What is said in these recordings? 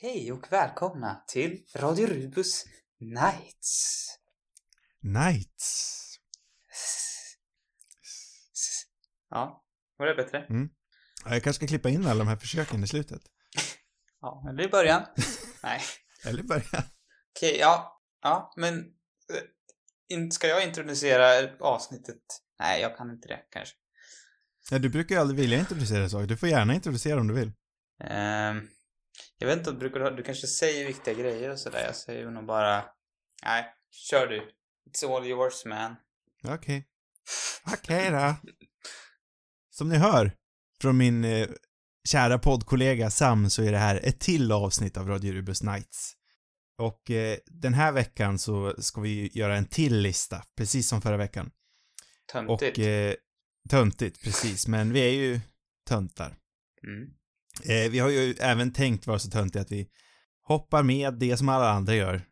Hej och välkomna till Radio Rubus Nights. Nights. Ja, var det bättre? Ja, jag kanske ska klippa in alla de här försöken i slutet. Ja, eller i början. Nej. Eller börja. Okej, ja. Ja, men... eh, in- Ska jag introducera avsnittet? Nej, jag kan inte det, kanske. Ja, du brukar ju aldrig vilja introducera saker. Du får gärna introducera om du vill. Ehm, jag vet inte, brukar du, du kanske säger viktiga grejer och sådär. Jag säger nog bara... Nej, kör du. It's all yours, man. Okej. Okej då. Som ni hör från min eh, kära poddkollega Sam så är det här ett till avsnitt av Radio Rubus Nights. Och eh, den här veckan så ska vi göra en till lista, precis som förra veckan. Töntigt. Och eh, töntigt, precis. Men vi är ju töntar. Mm. Eh, vi har ju även tänkt vara så töntiga att vi hoppar med det som alla andra gör.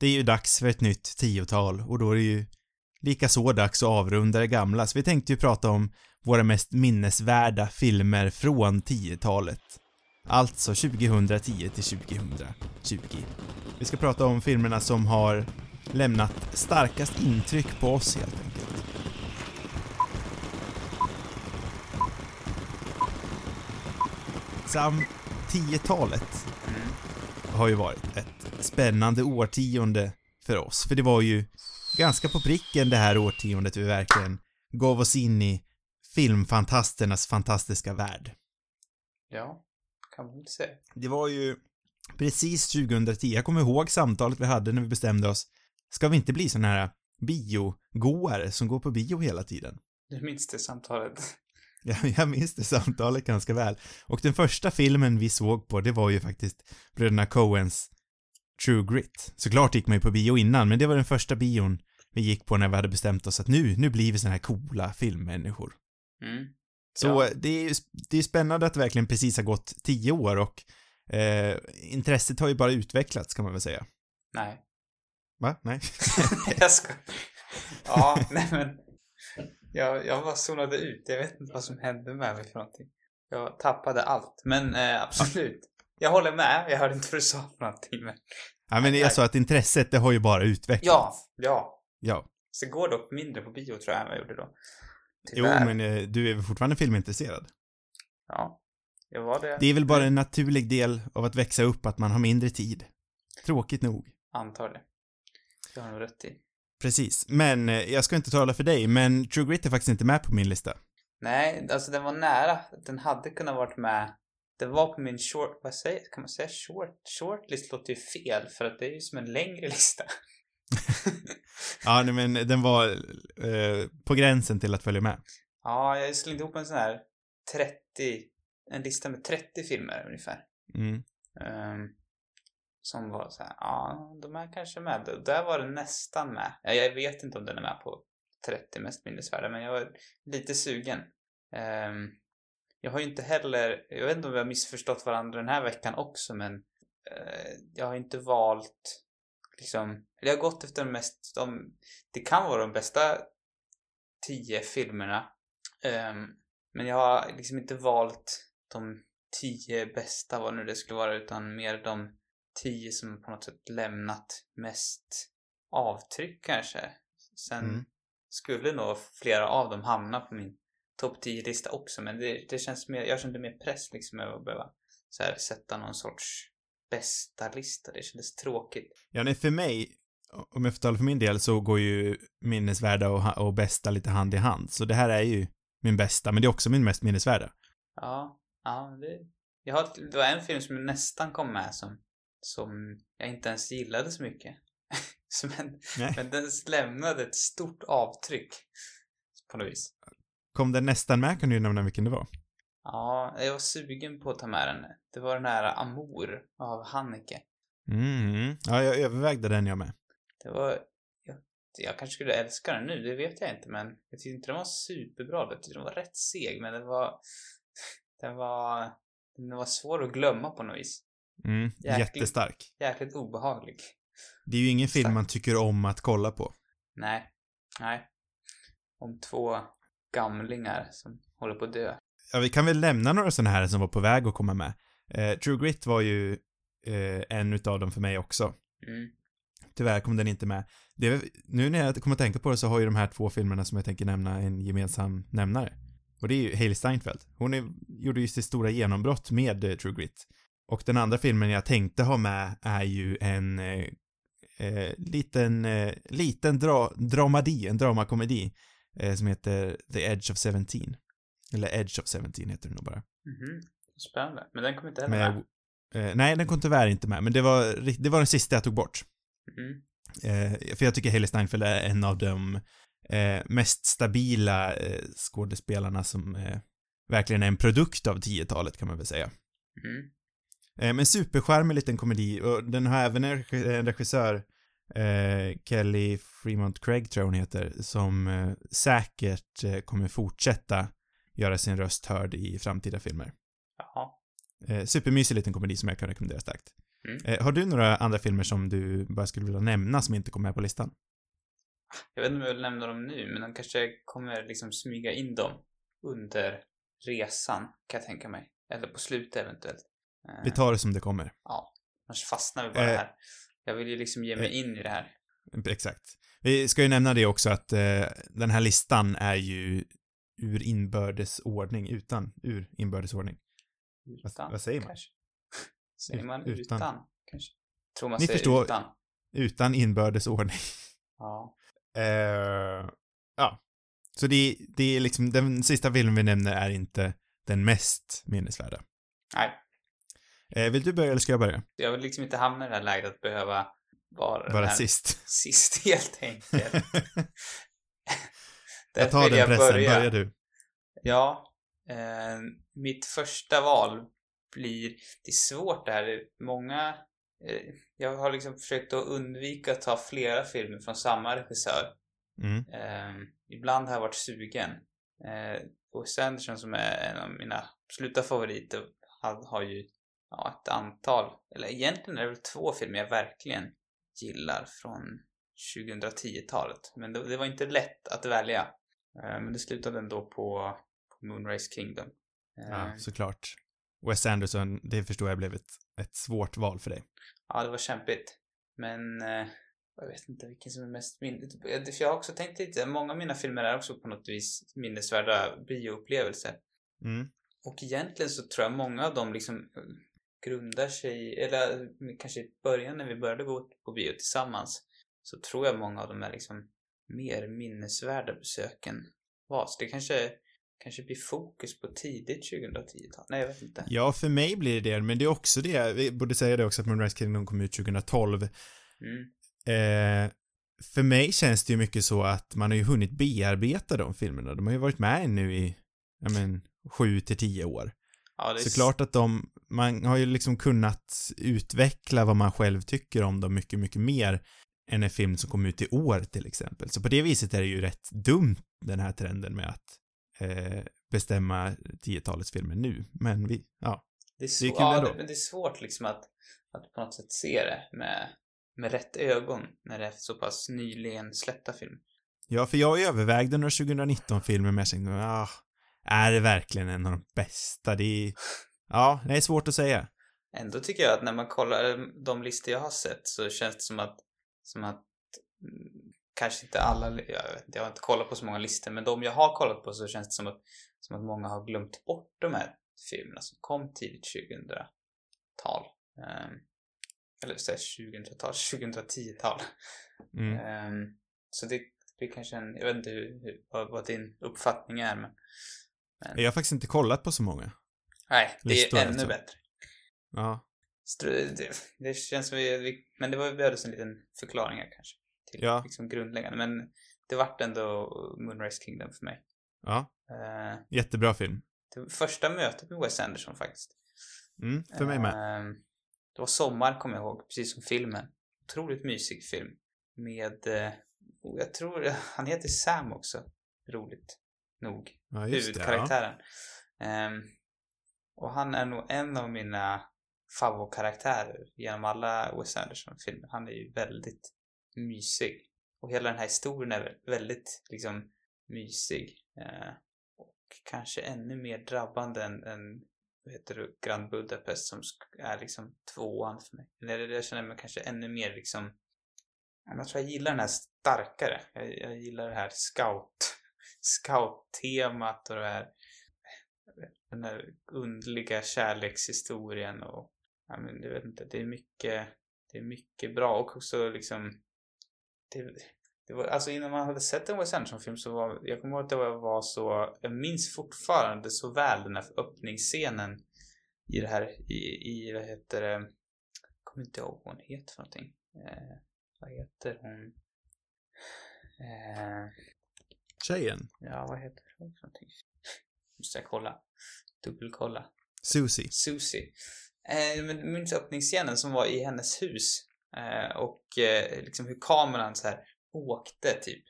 Det är ju dags för ett nytt tiotal och då är det ju lika så dags att avrunda det gamla. Så vi tänkte ju prata om våra mest minnesvärda filmer från 10-talet. Alltså 2010 till 2020. Vi ska prata om filmerna som har lämnat starkast intryck på oss helt enkelt. Sam, 10-talet Mm. har ju varit ett spännande årtionde för oss. För det var ju ganska på pricken det här årtiondet vi verkligen gav oss in i filmfantasternas fantastiska värld. Ja, kan man säga. Det var ju precis 2010, jag kommer ihåg samtalet vi hade när vi bestämde oss, ska vi inte bli såna här biogoare som går på bio hela tiden? Du minns det samtalet? Ja, jag minns det samtalet ganska väl. Och den första filmen vi såg på, det var ju faktiskt bröderna Coens True Grit. Såklart gick man ju på bio innan, men det var den första bion vi gick på när vi hade bestämt oss att nu, nu blir vi såna här coola filmmänniskor. Mm. Så Ja. det är ju det är spännande att det verkligen precis har gått tio år och eh, intresset har ju bara utvecklats kan man väl säga. Nej. Va? Nej? jag ska. Ja, nej men. Jag, jag bara zonade ut. Jag vet inte vad som hände med mig för någonting. Jag tappade allt. Men eh, absolut. Jag håller med. Jag hörde inte vad du sa för någonting. Men... ja, men jag sa att intresset, det har ju bara utvecklats. Ja, ja. Ja. Så det går dock mindre på bio tror jag än vad jag gjorde då. Jo, Tyvärr. men eh, du är väl fortfarande filmintresserad? Ja. Jag var det. Det är väl bara en naturlig del av att växa upp att man har mindre tid. Tråkigt nog. Antar det. Jag har nog rätt i. Precis. Men eh, jag ska inte tala för dig, men True Grit är faktiskt inte med på min lista. Nej, alltså den var nära. Den hade kunnat varit med. Den var på min short, vad säger, kan man säga short? Shortlist låter ju fel för att det är ju som en längre lista. Ja, nej, men den var eh, på gränsen till att följa med. Ja, jag slängde ihop en sån här 30, en lista med 30 filmer ungefär. Mm. Ehm, som var så här, ja, de är kanske med. Där var den nästan med. Jag vet inte om den är med på 30 mest minnesvärda, men jag var lite sugen. Um, jag har ju inte heller, jag vet inte om vi har missförstått varandra den här veckan också, men uh, jag har inte valt liksom, eller jag har gått efter de mest, de, det kan vara de bästa tio filmerna. Um, men jag har liksom inte valt de tio bästa, vad nu det skulle vara, utan mer de 10 som på något sätt lämnat mest avtryck kanske. Sen Mm. skulle nog flera av dem hamna på min topp 10-lista också, men det, det känns mer, jag kände mer press liksom över att behöva så här, sätta någon sorts bästa lista. Det kändes tråkigt. Ja, nej, för mig, om jag får tala för min del, så går ju minnesvärda och, och bästa lite hand i hand. Så det här är ju min bästa, men det är också min mest minnesvärda. Ja, ja det, jag har, det var en film som nästan kom med som, som jag inte ens gillade så mycket. men, men den lämnade ett stort avtryck på något vis. Kom den nästan med, kan du nämna vilken det var? Ja, jag var sugen på att ta med den. Det var den här Amour av Haneke. Mm. Ja, jag övervägde den jag med. Det var... Jag, jag kanske skulle älska den nu, det vet jag inte, men jag tyckte inte den var superbra. Jag tyckte den var rätt seg, men den var... Den var... Den var svår att glömma på något vis. Mm. Jäkligt. Jättestark. Jäkligt obehaglig. Det är ju ingen film Stark. man tycker om att kolla på. Nej. Nej. Om två gamlingar som håller på att dö. Ja, vi kan väl nämna några sådana här som var på väg att komma med. Eh, True Grit var ju eh, en utav dem för mig också. Mm. Tyvärr kom den inte med. Det nu när jag kommer att tänka på det så har ju de här två filmerna som jag tänker nämna en gemensam nämnare. Och det är ju Hailey Steinfeld. Hon är, gjorde ju sitt stora genombrott med eh, True Grit. Och den andra filmen jag tänkte ha med är ju en eh, eh, liten, eh, liten dra dramadi, en dramakomedi eh, som heter The Edge of Seventeen. Eller Edge of Seventeen heter den nog bara. Mhm. Spännande. Men den kommer inte heller Med, med. eh, nej, den kom tyvärr inte med, men det var, det var den sista jag tog bort. Mm. För jag tycker Hailey Steinfeld är en av de mest stabila skådespelarna som verkligen är en produkt av 10-talet kan man väl säga. Mm. Eh, men supercharmig liten komedi och den har även en regi- en regissör, eh, Kelly Fremont Craig tror jag hon heter, som eh, säkert kommer fortsätta göra sin röst hörd i framtida filmer. Jaha. Supermysig liten komedi som jag kan rekommendera starkt. Mm. Har du några andra filmer som du bara skulle vilja nämna som inte kom med på listan? Jag vet inte om jag vill nämna dem nu, men de kanske kommer liksom smyga in dem under resan, kan jag tänka mig. Eller på slutet eventuellt. Eh, Vi tar det som det kommer. Ja, annars fastnar vi bara Eh, här. Jag vill ju liksom ge mig eh, in i det här. Exakt. Vi ska ju nämna det också att eh, den här listan är ju ur inbördes ordning, utan, ur inbördes ordning. Utan, vad säger man? Kanske. Säger man Utan. utan? kanske? Tror man Ni säger förstår. utan. Utan inbördes ordning. Ja. Eh, ja. Så det, det är liksom, den sista filmen vi nämner är inte den mest minnesvärda. Nej, vill du börja eller ska jag börja? jag vill liksom inte hamna i det här läget att behöva vara här sist. sist helt enkelt. jag tar den pressen, börja. börja du. Ja, eh, mitt första val blir, det är svårt det här, många, eh, jag har liksom försökt att undvika att ta flera filmer från samma regissör. Mm. Eh, ibland har jag varit sugen. Eh, Wes Anderson som är en av mina absoluta favoriter har, har ju ja, ett antal, eller egentligen är det väl två filmer jag verkligen gillar från 2010-talet. Men det, det var inte lätt att välja. Eh, men det slutade ändå på, på Moonrise Kingdom. Eh, Ja, såklart. Wes Anderson, det förstår jag blev ett, ett svårt val för dig. Ja, det var kämpigt. Men eh, jag vet inte vilken som är mest minnet. För jag har också tänkt lite, många av mina filmer är också på något vis minnesvärda bioupplevelser. Mm. Och egentligen så tror jag många av dem liksom eh, grundar sig, eller kanske i början när vi började gå på bio tillsammans, så tror jag många av dem är liksom mer minnesvärda besöken var. Så det kanske, kanske blir fokus på tidigt 2010-tal. Nej, jag vet inte. Ja, för mig blir det det, men det är också det, vi borde säga det också att Moonrise Kingdom kom ut 2012. Mm. Eh, för mig känns det ju mycket så att man har ju hunnit bearbeta de filmerna. De har ju varit med nu i, ja men, sju till tio år. Ja, det är Såklart att de, man har ju liksom kunnat utveckla vad man själv tycker om dem mycket, mycket mer än en film som kom ut i år till exempel. Så på det viset är det ju rätt dumt, den här trenden med att eh, bestämma 10-talets filmer nu. Men vi, ja. Det är, Det är ja, det, men det är svårt liksom att, att på något sätt se det med, med rätt ögon när det är så pass nyligen släppta film. Ja, för jag övervägde några 2019-filmer men jag tänkte, ah, är det verkligen en av de bästa? Det är, ja, det är svårt att säga. Ändå tycker jag att när man kollar eh, de listor jag har sett så känns det som att, som att mm, kanske inte alla, jag, vet jag har inte kollat på så många listor, men de jag har kollat på så känns det som att, som att många har glömt bort de här filmerna som kom tidigt 2000-tal. Ehm, eller säg 2000-tal, 2010-tal. Mm. Ehm, så det blir kanske en, jag vet inte hur, hur, vad, vad din uppfattning är men Jag har faktiskt inte kollat på så många. Nej, det Listor, är ännu alltså. bättre. Ja. Det, det känns som vi, vi men det var vi behövdes en liten förklaring här kanske. Till Ja. liksom grundläggande, men det vart ändå Moonrise Kingdom för mig. Ja, Uh, jättebra film. det första mötet med Wes Anderson faktiskt. Mm, för mig med. Ehm, det var sommar kommer jag ihåg, precis som filmen. Otroligt mysig film. Med, uh, jag tror, han heter Sam också. Roligt nog. Ja, just det. Ja. huvudkaraktären. Och han är nog en av mina favoritkaraktärer genom alla Wes Anderson-filmer. Han är ju väldigt mysig. Och hela den här historien är väldigt liksom mysig. Eh, och kanske ännu mer drabbande än, än vad heter det, Grand Budapest som är liksom tvåan för mig. Eller jag känner mig kanske ännu mer liksom jag tror jag gillar den här starkare. Jag, jag gillar det här scout scout-temat och det här den här underliga kärlekshistorien och ja, men jag vet inte, det är mycket det är mycket bra och också liksom det, det var, alltså innan man hade sett en Wes Anderson-film så var, jag kommer ihåg att det var så, jag minns fortfarande så väl den här öppningsscenen i det här, i, i vad heter det, kommer inte ihåg vad hon heter för någonting. Eh, vad heter hon? Eh, Tjejen? Ja, vad heter hon för någonting? Måste jag kolla. Dubbelkolla. Susie. Susie. Eh, men minns öppningsscenen som var i hennes hus. Eh, och eh, liksom hur kameran så här åkte typ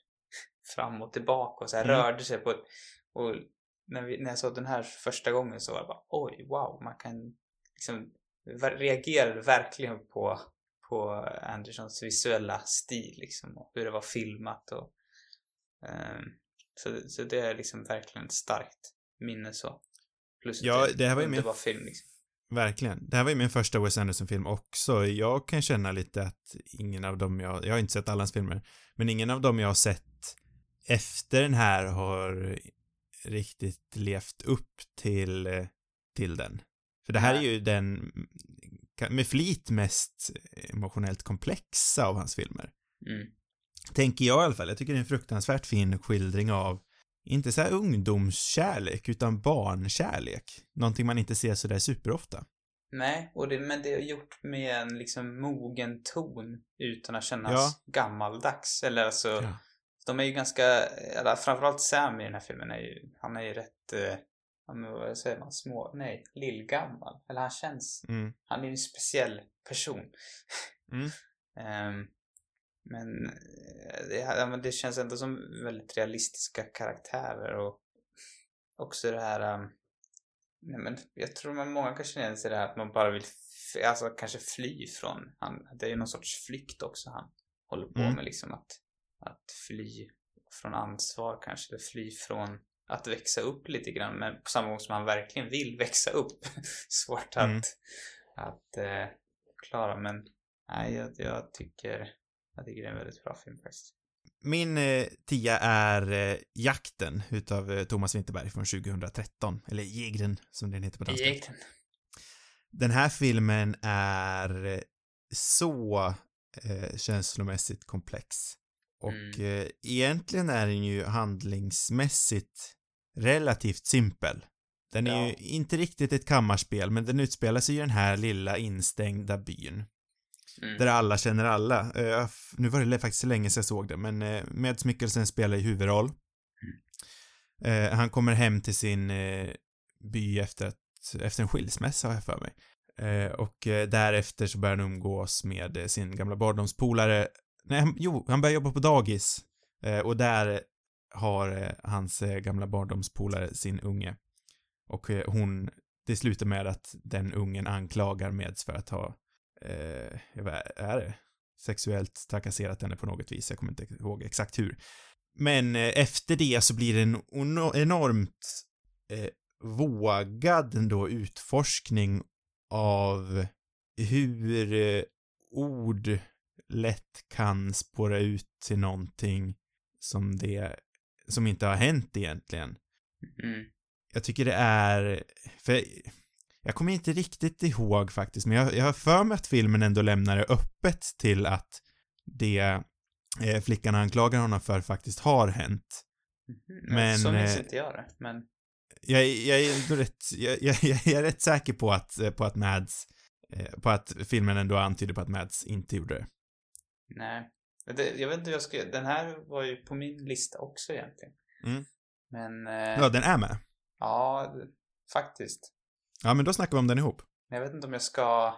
fram och tillbaka och så här mm. rörde sig på ett, och när, vi, när jag såg den här första gången så var jag bara oj, wow, man kan liksom reagerade verkligen på, på Andersons visuella stil liksom och hur det var filmat och um, så, så det är liksom verkligen ett starkt minne så. Plus ja, det, det här var ju min... film liksom. Verkligen. Det här var ju min första Wes Anderson-film också. Jag kan känna lite att ingen av dem jag, jag har inte sett alla hans filmer, men ingen av dem jag har sett efter den här har riktigt levt upp till, till den. För det här är ju den med flit mest emotionellt komplexa av hans filmer. Mm. Tänker jag i alla fall. Jag tycker det är en fruktansvärt fin skildring av inte så här ungdomskärlek, utan barnkärlek. Någonting man inte ser så där superofta. Nej, och det, men det är gjort med en liksom mogen ton utan att kännas ja. gammaldags. Eller alltså, ja. de är ju ganska, eller framförallt Sam i den här filmen är ju, han är ju rätt, eh, vad säger man, små, nej, lillgammal. Eller han känns, mm. han är ju en speciell person. Mm. um, men eh, det, det känns ändå som väldigt realistiska karaktärer och också det här um, nej, men jag tror man många kan känna sig det här att man bara vill alltså kanske fly från han, det är ju någon sorts flykt också han håller på mm. med liksom att, att fly från ansvar kanske, eller fly från att växa upp lite grann men på samma gång som han verkligen vill växa upp. Svårt att, mm. att eh, klara men nej, jag, jag tycker jag tycker det är en väldigt bra film faktiskt. Min eh, tia är eh, Jakten utav eh, Thomas Winterberg från 2013, eller Jägren som den heter på danska. Jägren. Den här filmen är eh, så eh, känslomässigt komplex. Och mm. eh, egentligen är den ju handlingsmässigt relativt simpel. Den är ja. ju inte riktigt ett kammarspel, men den utspelar sig i den här lilla instängda byn. Mm. Där alla känner alla. Uh, nu var det faktiskt länge sedan jag såg det, men uh, Mads Mikkelsen spelar i huvudroll. Mm. Uh, han kommer hem till sin uh, by efter, att, efter en skilsmässa, har jag för mig. och därefter så börjar han umgås med sin gamla barndomspolare. Nej, han, jo, han börjar jobba på dagis. och där har hans gamla barndomspolare sin unge. Och hon, det slutar med att den ungen anklagar Meds för att ha eh, är det? Sexuellt trakasserat henne på något vis. Jag kommer inte ihåg exakt hur. Men eh, efter det så blir det en enormt eh, vågad ändå utforskning av hur eh, ord lätt kan spåra ut till någonting som det, som inte har hänt egentligen. Mm. Jag tycker det är, för jag kommer inte riktigt ihåg faktiskt, men jag, jag har för mig att filmen ändå lämnar det öppet till att det eh, flickan anklagar honom för faktiskt har hänt. Mm, men... Så minns eh, inte jag det, men... Jag, jag är ändå rätt, jag, jag, jag, är rätt säker på att, eh, på att Mads, eh, på att filmen ändå antyder på att Mads inte gjorde det. Nej. Det, jag vet inte hur jag ska, den här var ju på min lista också egentligen. Mm. Men... Eh, ja, den är med? Ja, faktiskt. Ja, men då snackar vi om den ihop. Jag vet inte om jag ska...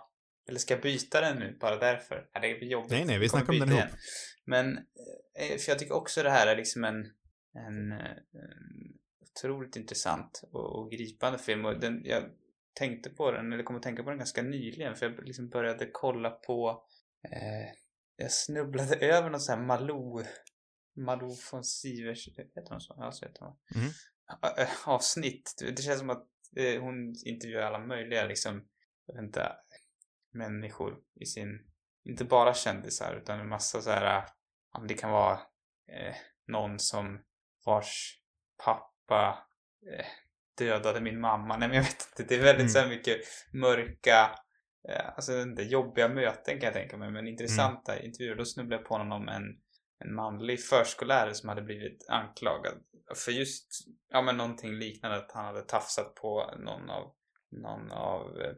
Eller ska jag byta den nu bara därför? Ja, det blir jobbigt. Nej, nej, vi snackar om den ihop. Igen. Men, eh, för jag tycker också det här är liksom en, en, en otroligt intressant och, och gripande film. Och den, jag tänkte på den, eller kom att tänka på den ganska nyligen, för jag liksom började kolla på... Eh, jag snubblade över någon sån här Malou... Malou von Sivers, heter hon så? Ja, så heter hon. Mm. Avsnitt. Det känns som att det, hon intervjuar alla möjliga liksom, jag vet inte, människor i sin, inte bara kändisar utan en massa så här, det kan vara eh, någon som vars pappa eh, dödade min mamma. Nej men jag vet inte, det är väldigt Mm. så här mycket mörka, eh, alltså inte jobbiga möten kan jag tänka mig, men intressanta intervjuer. Då snubblade jag på någon om en, en manlig förskollärare som hade blivit anklagad för just, ja men någonting liknande, att han hade tafsat på någon av, någon av eh,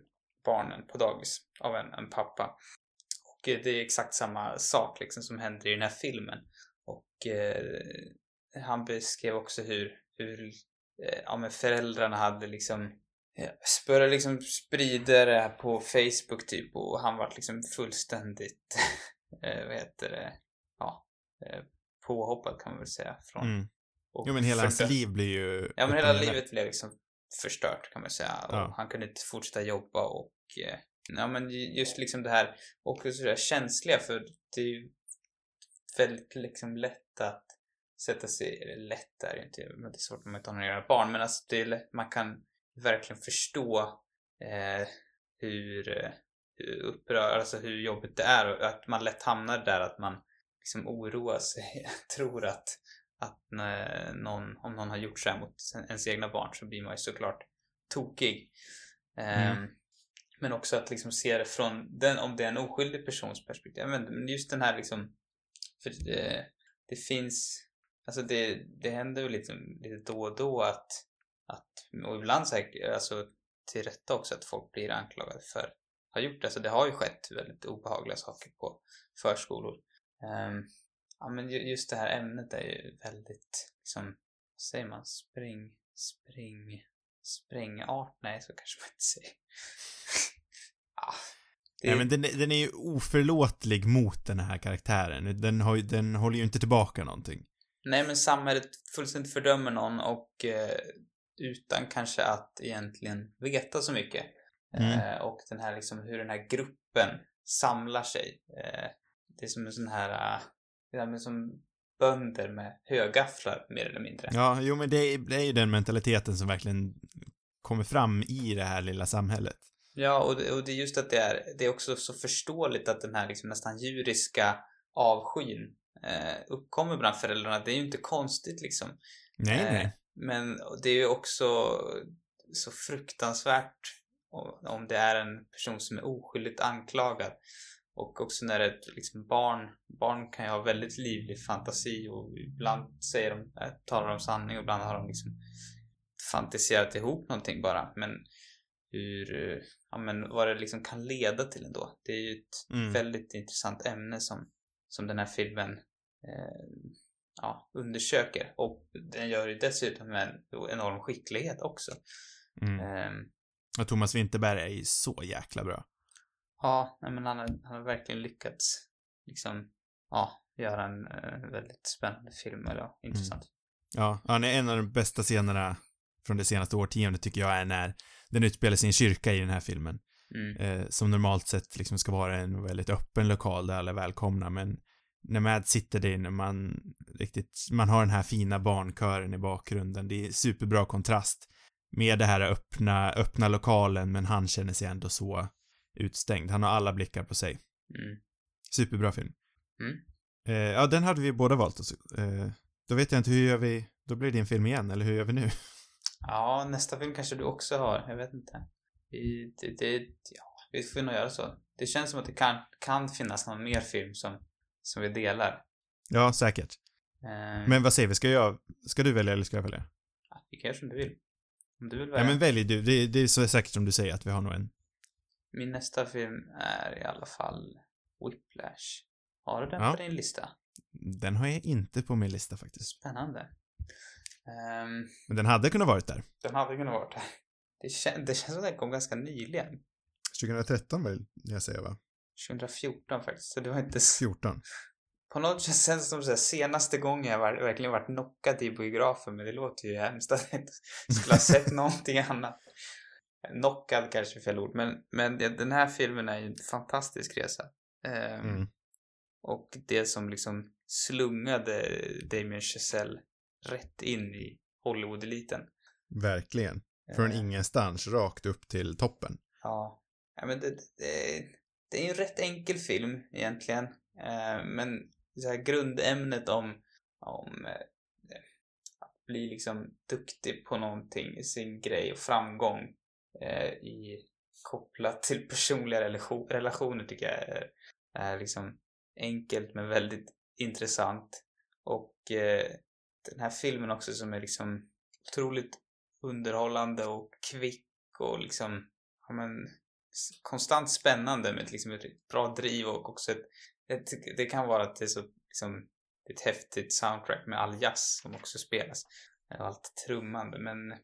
barnen på dagis av en, en pappa. Och eh, det är exakt samma sak liksom som händer i den här filmen. Och eh, han beskrev också hur, hur eh, ja, men föräldrarna hade liksom eh, började liksom sprida det här på Facebook typ och han var liksom fullständigt, eh, vad heter det, ja, eh, påhoppad kan man väl säga från. Mm. Jo men hela hans liv blir ju... Ja men hela livet blev liksom förstört kan man säga. Och Ja. han kunde inte fortsätta jobba och eh, ja men ju- just liksom det här och så där känsliga för det är ju väldigt liksom lätt att sätta sig, eller lätt är det inte, men det är svårt om man inte har några barn men alltså det är lätt, man kan verkligen förstå eh, hur, eh, hur upprör, alltså hur jobbigt det är och att man lätt hamnar där att man liksom oroar sig, tror att att när någon, om någon har gjort så här mot ens egna barn så blir man ju såklart tokig. Mm. Men också att liksom se det från den, om det är en oskyldig persons perspektiv. Men just den här liksom, för det, det finns, alltså det, det händer ju liksom lite då och då att, att och ibland säkert, alltså till rätta också att folk blir anklagade för att ha gjort det. Så det har ju skett väldigt obehagliga saker på förskolor. Ehm, Ja men ju- just det här ämnet är ju väldigt, liksom, vad säger man, spring, spring, sprängart? Nej, så kanske man inte säger. ja, det, Nej men den, den är ju oförlåtlig mot den här karaktären. Den, har den håller ju inte tillbaka någonting. nej men samhället fullständigt fördömer någon och eh, utan kanske att egentligen veta så mycket. Mm. Eh, och den här liksom, hur den här gruppen samlar sig. Eh, det är som en sån här, eh, det är som bönder med högafflar mer eller mindre. Ja, jo men det är, det är ju den mentaliteten som verkligen kommer fram i det här lilla samhället. Ja, och det, och det är just att det är, det är också så förståeligt att den här liksom nästan djuriska avskyn eh, uppkommer bland föräldrarna. Det är ju inte konstigt liksom. Nej, Eh, nej. Men det är ju också så fruktansvärt om om det är en person som är oskyldigt anklagad. Och också när det är ett liksom barn, barn kan ju ha väldigt livlig fantasi och ibland säger de, äh, talar de sanning och ibland har de liksom fantiserat ihop någonting bara. Men hur, eh, ja men vad det liksom kan leda till ändå. Det är ju ett Mm. väldigt intressant ämne som, som den här filmen eh, ja, undersöker. Och den gör ju dessutom med en enorm skicklighet också. Mm. Ehm, Och Thomas Winterberg är ju så jäkla bra. Ja, nej, men han har, han har verkligen lyckats liksom, ja, göra en eh, väldigt spännande film. Eller ja, intressant. Ja, han är en av de bästa scenerna från det senaste årtiondet tycker jag är när den utspelar en kyrka i den här filmen. Mm. Eh, som normalt sett liksom ska vara en väldigt öppen lokal där alla är välkomna, men när Mad sitter där inne, man riktigt, man har den här fina barnkören i bakgrunden. Det är superbra kontrast med det här öppna, öppna lokalen, men han känner sig ändå så utstängd. Han har alla blickar på sig. Mm. Superbra film. Mm. Eh, ja, den hade vi båda valt. Eh, då vet jag inte, hur gör vi? Då blir det din film igen, eller hur gör vi nu? Ja, nästa film kanske du också har. Jag vet inte. Vi, det, det, ja, vi får nog göra så. Det känns som att det kan, kan finnas någon mer film som, som vi delar. Ja, säkert. Ehm, Men vad säger vi, ska jag, ska du välja eller ska jag välja? ja, vi kan göra som du vill. Om du vill Ja, välja. men välj du. Det, det är så säkert som du säger att vi har nog en. Min nästa film är i alla fall Whiplash. Har du den Ja. på din lista? Den har jag inte på min lista faktiskt. Spännande. Ehm, Men den hade kunnat varit där. den hade kunnat vara där. Det, kän, det känns som att den kom ganska nyligen. 2013 vill jag säga va? 2014 faktiskt. Så det var inte... s- 14. På något sätt känns det som så här, senaste gången jag var, verkligen varit knockad i biografen. Men det låter ju hemskt att jag inte skulle ha sett någonting annat. Knockad kanske är fel ord. Men, men den här filmen är ju en fantastisk resa. Ehm, Mm. Och det som liksom slungade Damien Chazelle rätt in i Hollywood-eliten. Verkligen. Från Eh, ingenstans rakt upp till toppen. Ja. ja men det, det, det är ju en rätt enkel film egentligen. Eh, men så här grundämnet om, om eh, att bli liksom duktig på någonting, sin grej och framgång eh, i kopplat till personliga relation, relationer tycker jag är, är liksom enkelt men väldigt intressant. Och eh, den här filmen också som är liksom otroligt underhållande och kvick och liksom, ja men, konstant spännande med liksom ett bra driv och också ett, ett det kan vara att det är så liksom ett häftigt soundtrack med all jazz som också spelas. Och allt trummande men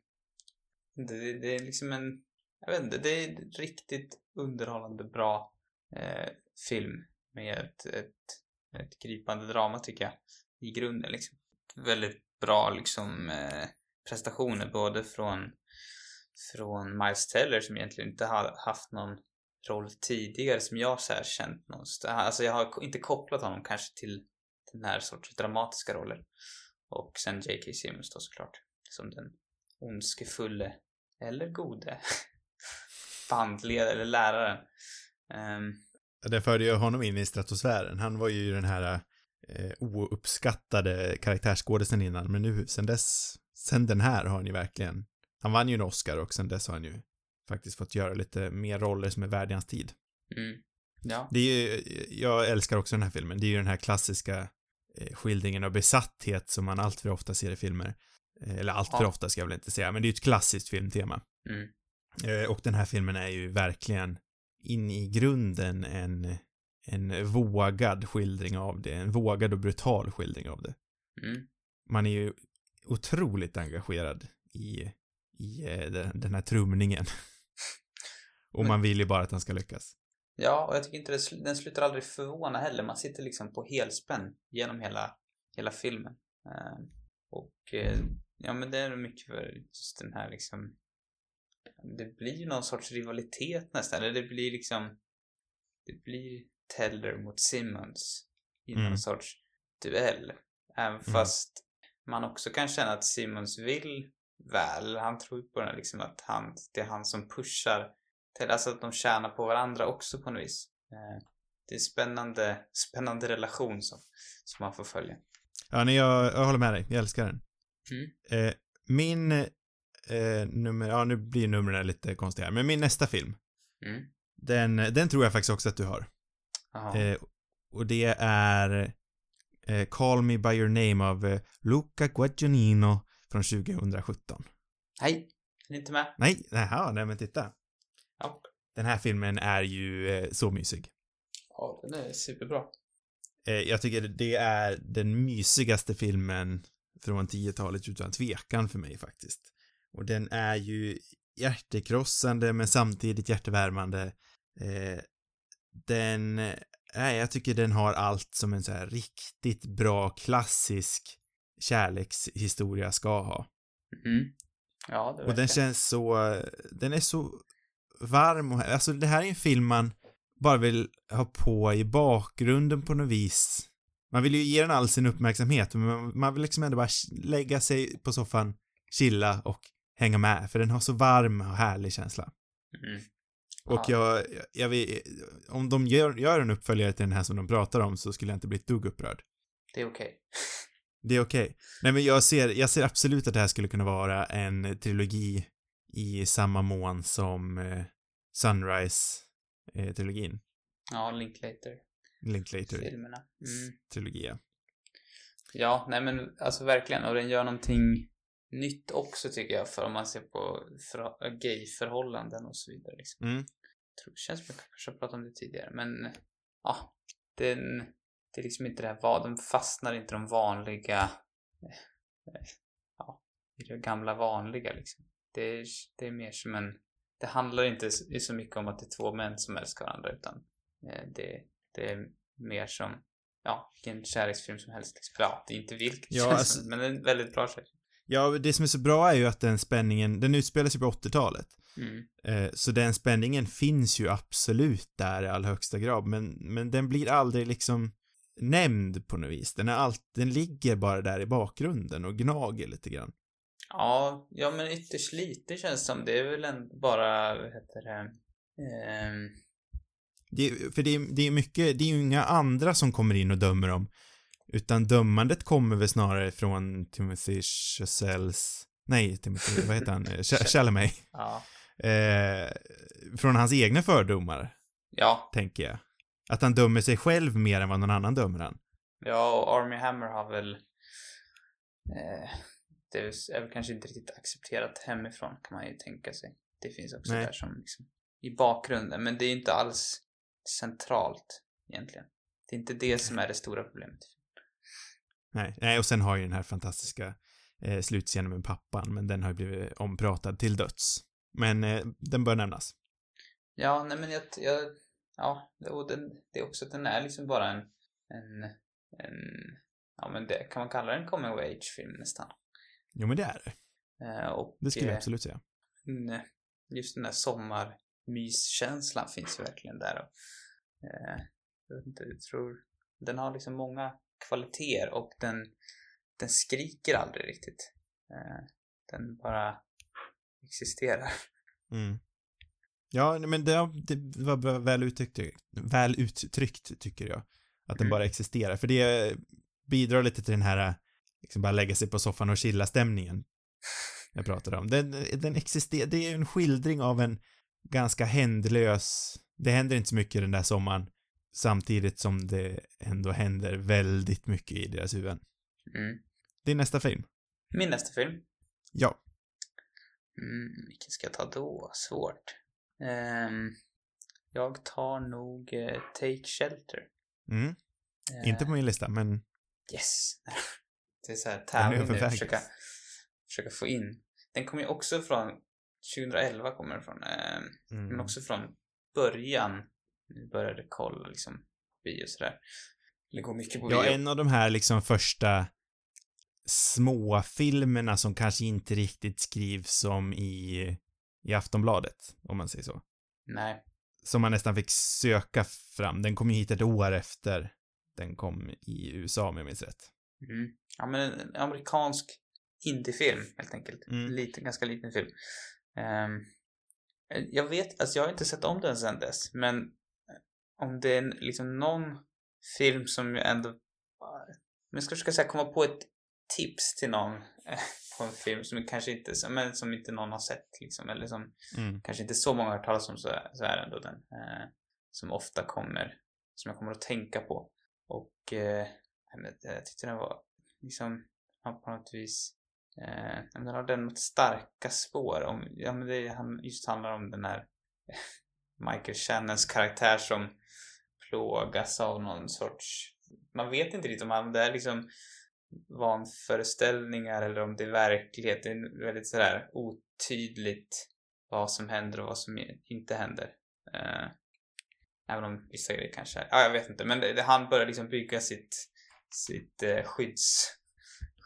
det, det är liksom en, jag vet inte, det är en riktigt underhållande bra eh, film med ett, ett, ett gripande drama tycker jag i grunden liksom. Väldigt bra liksom eh, prestationer både från från Miles Teller som egentligen inte har haft någon roll tidigare som jag så här känt någonstans. Alltså jag har inte kopplat honom kanske till den här sortens dramatiska roller. Och sen J.K. Simmons då såklart. Som den ondskefulle, eller gode, bandledare eller läraren. Um, Det förde ju honom in i stratosfären. Han var ju den här eh, ouppskattade karaktärsskådisen innan, men nu, sen dess, sen den här har han ju verkligen, han vann ju en Oscar och sen dess har han ju faktiskt fått göra lite mer roller som är värd i hans tid. mm, ja. Det är ju, jag älskar också den här filmen. Det är ju den här klassiska eh, skildringen av besatthet som man allt för ofta ser i filmer. Eh, eller allt för Ja. ofta ska jag väl inte säga, men det är ju ett klassiskt filmtema. Mm, Eh, och den här filmen är ju verkligen in i grunden en, en vågad skildring av det. En vågad och brutal skildring av det. mm, Man är ju otroligt engagerad i, i eh, den, den här trumningen. och man vill ju bara att han ska lyckas. Ja, och jag tycker inte det, den slutar aldrig förvåna heller. Man sitter liksom på helspänn genom hela, hela filmen. Och ja, men det är mycket för just den här liksom det blir ju någon sorts rivalitet nästan. Eller det blir liksom det blir Teller mot Simmons i någon Mm. sorts duell. Även fast man också kan känna att Simmons vill väl. Han tror ju på den här liksom att han, det är han som pushar till, alltså att de tjänar på varandra också på något vis. Eh, Det är en spännande, spännande relation som, som man får följa. Ja, nej, jag, jag håller med dig. Jag älskar den. Mm. Eh, min eh, nummer, ja nu blir numren lite konstiga här, men min nästa film, Mm. den, den tror jag faktiskt också att du har. Jaha. Eh, och det är eh, Call Me By Your Name av eh, Luca Guadagnino från 2017. Hej! Är ni inte med? Nej, nähä, nej men titta. Ja. Den här filmen är ju så mysig. Ja, den är superbra. Jag tycker det är den mysigaste filmen från 10-talet utan tvekan för mig faktiskt. Och den är ju hjärtekrossande men samtidigt hjärtevärmande. Eh, den, nej, jag tycker den har allt som en så här riktigt bra klassisk kärlekshistoria ska ha. Mm. Ja, det Och den känns så, den är så varm och, alltså det här är en film man bara vill ha på i bakgrunden på något vis. Man vill ju ge den all sin uppmärksamhet, men man, vill liksom ändå bara lägga sig på soffan, chilla och hänga med, för den har så varm och härlig känsla. Mm. Och Ja. jag, jag vill, om de gör, gör en uppföljare till den här som de pratar om så skulle jag inte bli ett dugg upprörd. Det är okej. Det är okej. Nej men jag ser, jag ser absolut att det här skulle kunna vara en trilogi i samma mån som eh, Sunrise-trilogin. Ja, Linklater. Linklater-trilogi, Filmerna. Mm. ja. Ja, nej men alltså verkligen. Och den gör någonting nytt också tycker jag. För om man ser på för, gay-förhållanden och så vidare. Liksom. Mm. Jag tror, känns som jag kanske har pratat om det tidigare. Men ja, den, det är liksom inte det här vad. De fastnar inte de vanliga, ja, i det gamla vanliga liksom. Det är, det är mer som en, det handlar inte så så mycket om att det är två män som älskar varandra utan eh, det, det är mer som, ja, vilken kärleksfilm som helst. Liksom. Ja, det är inte vilken Ja, alltså- men det är en väldigt bra kärleksfilm. Ja, det som är så bra är ju att den spänningen, den utspelar sig på 80-talet. Mm. Eh, så den spänningen finns ju absolut där i allra högsta grad, men, men den blir aldrig liksom nämnd på något vis. Den är allt, den ligger bara där i bakgrunden och gnager lite grann. Ja, ja men ytterst lite känns som. Det är väl en, bara, vad heter det, ehm, Det, för det, är- det är mycket, det är ju inga andra som kommer in och dömer dem. Utan dömandet kommer väl snarare från Timothy Chazelles, nej, Timothy, vad heter han, Ch- Chalamet. ja. Eh, från hans egna fördomar, Ja, tänker jag. Att han dömer sig själv mer än vad någon annan dömer han. ja och Army Hammer har väl, eh, det är väl kanske inte riktigt accepterat hemifrån kan man ju tänka sig. Det finns också Nej. där som liksom, i bakgrunden, men det är inte alls centralt egentligen. Det är inte det som är det stora problemet. Nej, nej, och sen har ju den här fantastiska eh, slutscenen med pappan, men den har ju blivit ompratad till döds. Men eh, den bör nämnas. Ja, nej men jag, jag ja, och den, det är också att den är liksom bara en, en, en ja men det kan man kalla den coming of age-film nästan. Jo, men det är det. Eh, och Det skulle jag eh, absolut säga. mm, just den där sommarmyskänslan finns ju verkligen där. Och, eh, jag vet inte, jag tror den har liksom många kvaliteter och den, den skriker aldrig riktigt. Eh, den bara existerar. Mm. Ja, men det, det var väl uttryckt, väl uttryckt, tycker jag. Att den Mm. bara existerar. För det bidrar lite till den här, liksom bara lägga sig på soffan och chilla stämningen jag pratade om. Den, den existerar, det är en skildring av en ganska händlös, det händer inte så mycket den där sommaren, samtidigt som det ändå händer väldigt mycket i deras huvuden. Mm. Är nästa film. Min nästa film Ja. Mm, vilken ska jag ta då? Svårt. Ehm, jag tar nog eh, Take Shelter. Mm. Eh, Inte på min lista, men Yes! det är så här tävling nu, försöka, försöka få in. Den kommer ju också från 2011 kommer den från. ehm, mm. Men också från början. Nu började kolla liksom bio och sådär. Det går mycket på Ja, bio. en av de här liksom första små filmerna som kanske inte riktigt skrivs som i, i Aftonbladet, om man säger så. Nej. Som man nästan fick söka fram. Den kom ju hit ett år efter den kom i USA, om jag minns rätt. Mm. Ja, men en amerikansk indiefilm helt enkelt. Mm. Liten, ganska liten film. Ehm, jag vet, alltså jag har inte sett om den sedan dess, men om det är liksom någon film som jag ändå... Men jag ska försöka säga, komma på ett tips till någon eh, på en film som kanske inte, men som inte någon har sett liksom, eller som Mm. kanske inte så många har hört talas om så är, så är ändå den eh, som ofta kommer, som jag kommer att tänka på. Och eh, jag vet- jag tyckte den var liksom på något vis eh, men har den något starka spår om, ja men det han- just handlar om den här Michael Shannons karaktär som plågas av någon sorts, man vet inte riktigt om han, det är liksom vanföreställningar eller om det är verklighet. Det är väldigt sådär otydligt vad som händer och vad som inte händer. Eh, även om vissa grejer kanske är, ja jag vet inte, men det, det, han börjar liksom bygga sitt, sitt eh, skydds,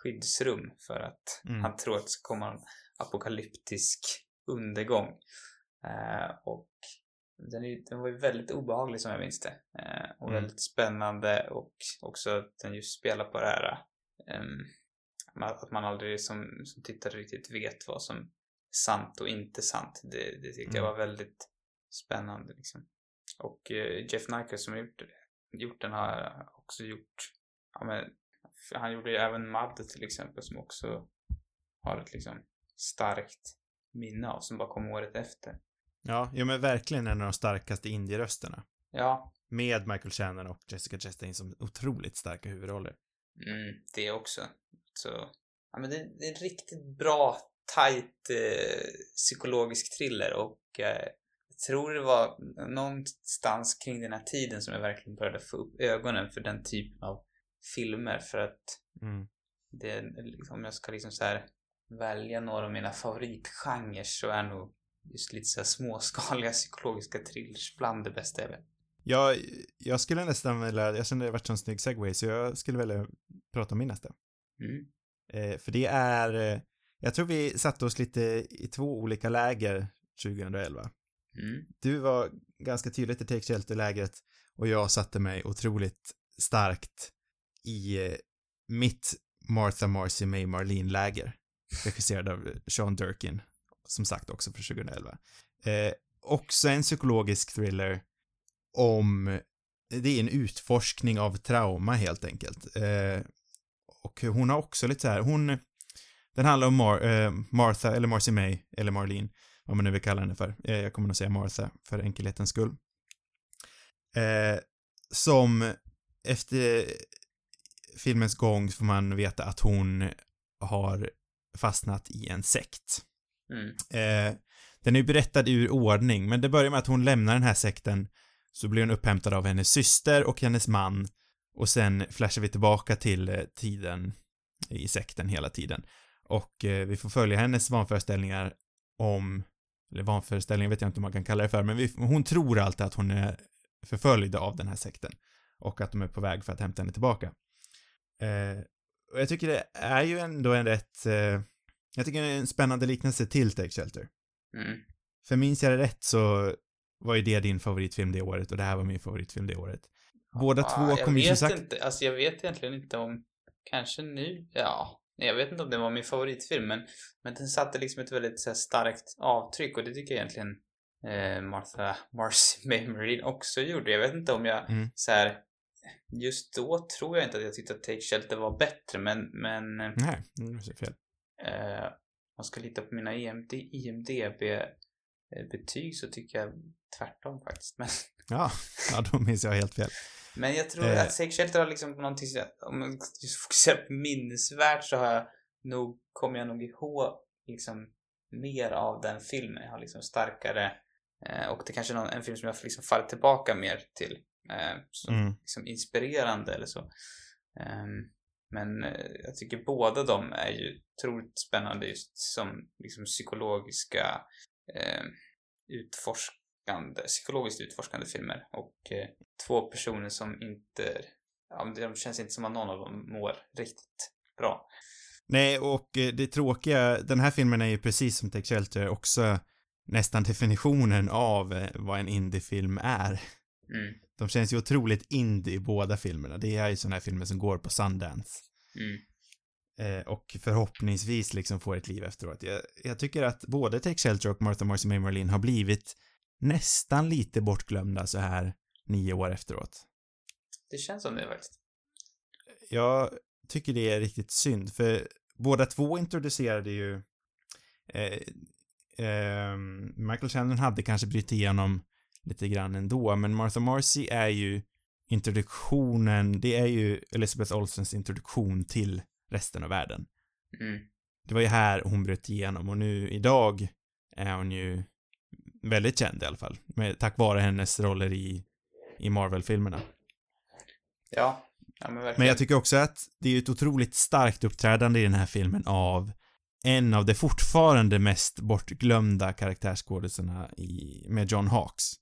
skyddsrum för att Mm. han tror att det ska komma en apokalyptisk undergång. Eh, och den, är, den var ju väldigt obehaglig som jag minns det. Eh, och Mm. väldigt spännande och också att den just spelar på det här ehm, att man aldrig som, som tittare riktigt vet vad som är sant och inte sant. Det, det tyckte jag Mm. var väldigt spännande liksom. Och eh, Jeff Nyker som har gjort, gjort den har också gjort, ja men, han gjorde ju även Mud till exempel som också har ett liksom starkt minne av som bara kom året efter. Ja, ja men verkligen en av de starkaste indie-rösterna. Ja, Med Michael Shannon och Jessica Chastain som otroligt starka huvudroller. mm, det också. Så, ja men det, det är en riktigt bra, tight eh, psykologisk thriller och eh, jag tror det var någonstans kring den här tiden som jag verkligen började få upp ögonen för den typen av filmer för att Mm. det, är liksom, om jag ska liksom så här välja några av mina favoritgenrer så är nog just lite så här småskaliga psykologiska thrillers bland det bästa jag vet. Jag, jag skulle nästan vilja, jag kände det varit en snygg segway, så jag skulle vilja prata om min nästa. Mm. Eh, för det är, eh, jag tror vi satte oss lite i två olika läger 2011. Mm. Du var ganska tydligt i Take Shelter-lägret och jag satte mig otroligt starkt i eh, mitt Martha Marcy May Marlene-läger. regisserad av Sean Durkin, som sagt också för 2011. Eh, också en psykologisk thriller om, det är en utforskning av trauma helt enkelt. Eh, och hon har också lite så här, hon, den handlar om Mar eh, Martha, eller Marcy May, eller Marlene, vad man nu vill kalla henne för. Eh, jag kommer nog säga Martha för enkelhetens skull. Eh, som efter filmens gång får man veta att hon har fastnat i en sekt. Mm. Eh, den är ju berättad ur ordning, men det börjar med att hon lämnar den här sekten, så blir hon upphämtad av hennes syster och hennes man, och sen flashar vi tillbaka till eh, tiden i sekten hela tiden. Och eh, vi får följa hennes vanföreställningar om, eller vanföreställningar vet jag inte om man kan kalla det för, men vi, hon tror alltid att hon är förföljd av den här sekten. Och att de är på väg för att hämta henne tillbaka. Eh, och jag tycker det är ju ändå en rätt, eh, jag tycker det är en spännande liknelse till Take Shelter. Mm. För minns jag det rätt så var ju det din favoritfilm det året och det här var min favoritfilm det året. Båda Ah, två kom ju som sagt... inte, alltså jag vet egentligen inte om, kanske nu, ja. Nej, Jag vet inte om det var min favoritfilm, men, men den satte liksom ett väldigt så här, starkt avtryck och det tycker jag egentligen eh, Martha Marcy Marine också gjorde. Jag vet inte om jag Mm. så här, just då tror jag inte att jag tyckte att Take Shelter var bättre, men, men eh, Nej, ser jag fel. eh, man ska lita på mina IMD, IMDB-betyg så tycker jag tvärtom faktiskt. Men, Ja, ja, då minns jag helt fel. men jag tror Eh. att Take Shelter har liksom någonting om man just fokuserar på minnesvärt så har jag nog, kommer jag nog ihåg liksom mer av den filmen. Jag har liksom starkare eh, och det kanske är någon, en film som jag liksom fallit tillbaka mer till. Eh, som Mm. liksom inspirerande eller så. Ehm, men eh, jag tycker båda de är ju otroligt spännande just som liksom psykologiska eh, utforskande, psykologiskt utforskande filmer. Och eh, två personer som inte, ja, men det känns inte som att någon av dem mår riktigt bra. Nej, och eh, det tråkiga, den här filmen är ju precis som Take Shelter också nästan definitionen av vad en indiefilm är. Mm, De känns ju otroligt indie i båda filmerna. Det är ju sådana här filmer som går på Sundance. mm, Eh, och förhoppningsvis liksom får ett liv efteråt. Jag, jag tycker att både Take Shelter och Martha Marcy May Marlene har blivit nästan lite bortglömda så här nio år efteråt. det känns som det faktiskt. Jag tycker det är riktigt synd, för båda två introducerade ju eh, eh, Michael Shannon hade kanske brytt igenom lite grann ändå, men Martha Marcy är ju introduktionen, det är ju Elizabeth Olsens introduktion till resten av världen. Mm, Det var ju här hon bröt igenom och nu idag är hon ju väldigt känd i alla fall, med, tack vare hennes roller i, i Marvel-filmerna. ja, ja men verkligen. Men jag tycker också att det är ett otroligt starkt uppträdande i den här filmen av en av de fortfarande mest bortglömda karaktärsskådisarna med John Hawkes,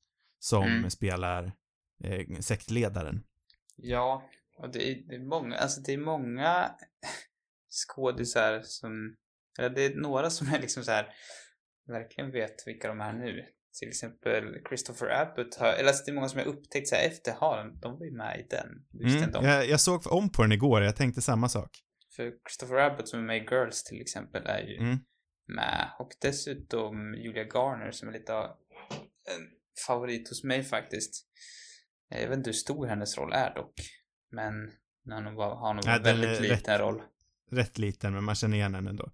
som Mm. spelar eh, sektledaren. Ja, och det är, det är många, alltså det är många skådisar som, eller det är några som är liksom så här, verkligen vet vilka de är nu. Till exempel Christopher Abbott har, eller alltså det är många som jag upptäckt så här efter, har de var ju med i den. Mm, jag, jag såg om på den igår, jag tänkte samma sak. För Christopher Abbott som är med i Girls till exempel är ju Mm. med. Och dessutom Julia Garner som är lite av en favorit hos mig faktiskt. Jag vet inte hur stor hennes roll är dock. Men hon var, har nog Ja, väldigt liten rätt- roll. Rätt liten, men man känner igen henne ändå.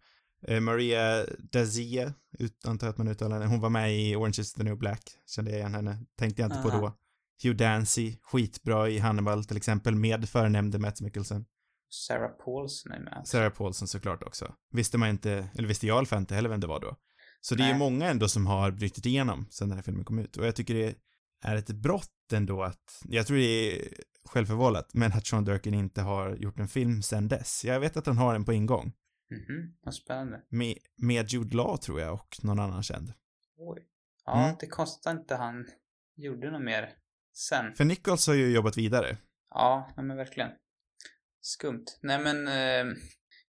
Eh, Maria Dazia, ut, antar jag att man uttalar henne, hon var med i Orange is the new black, kände jag igen henne. Tänkte jag inte på Aha. då. Hugh Dancy, skitbra i Hannibal till exempel, med förnämnde Matt Mikkelsen. Sarah Paulson är med. Sarah Paulson såklart också. Visste man inte, eller visste jag i alla fall inte heller vem det var då. Så det är ju många ändå som har brutit igenom sen den här filmen kom ut. Och jag tycker det är ett brott ändå att, jag tror det är självförvållat, men att Sean Durkin inte har gjort en film sen dess. Jag vet att han har en på ingång. Mhm, vad spännande. Med, med Jude Law tror jag och någon annan känd. Oj. Ja, Mm. det kostar inte han gjorde något mer sen. För Nichols har ju jobbat vidare. Ja, nej men verkligen. Skumt. Nej men, eh,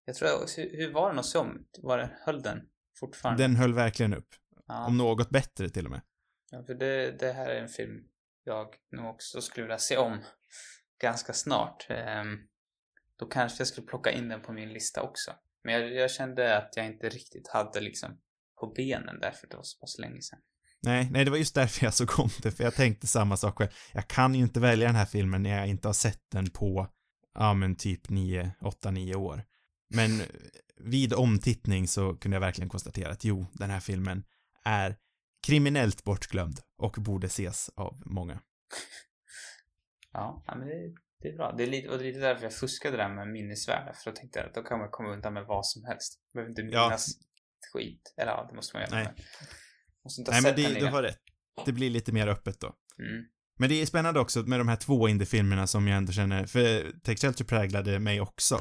jag tror, hur, hur var den att se om? Var det, höll den fortfarande? Den höll verkligen upp. ja. Om något bättre till och med. Ja, för det, det här är en film jag nog också skulle vilja se om ganska snart. Ehm, då kanske jag skulle plocka in den på min lista också. Men jag, jag kände att jag inte riktigt hade liksom på benen därför det var så pass länge sedan. Nej, nej, det var just därför jag såg om det, för jag tänkte samma sak själv. Jag kan ju inte välja den här filmen när jag inte har sett den på, ja men typ 9, 8, 9 år. Men vid omtittning så kunde jag verkligen konstatera att jo, den här filmen är kriminellt bortglömd och borde ses av många. Ja, ja men det, det är bra. Det är lite, och det är lite därför jag fuskade där med minnesvärde, för då tänkte jag att då kan man komma undan med vad som helst. Man behöver inte Ja. minnas skit. Eller ja, det måste man göra. Nej. Måste inte ha Nej, men sett det, du har rätt. Det blir lite mer öppet då. Mm. Men det är spännande också med de här två indiefilmerna som jag ändå känner, för Take Shelter präglade mig också.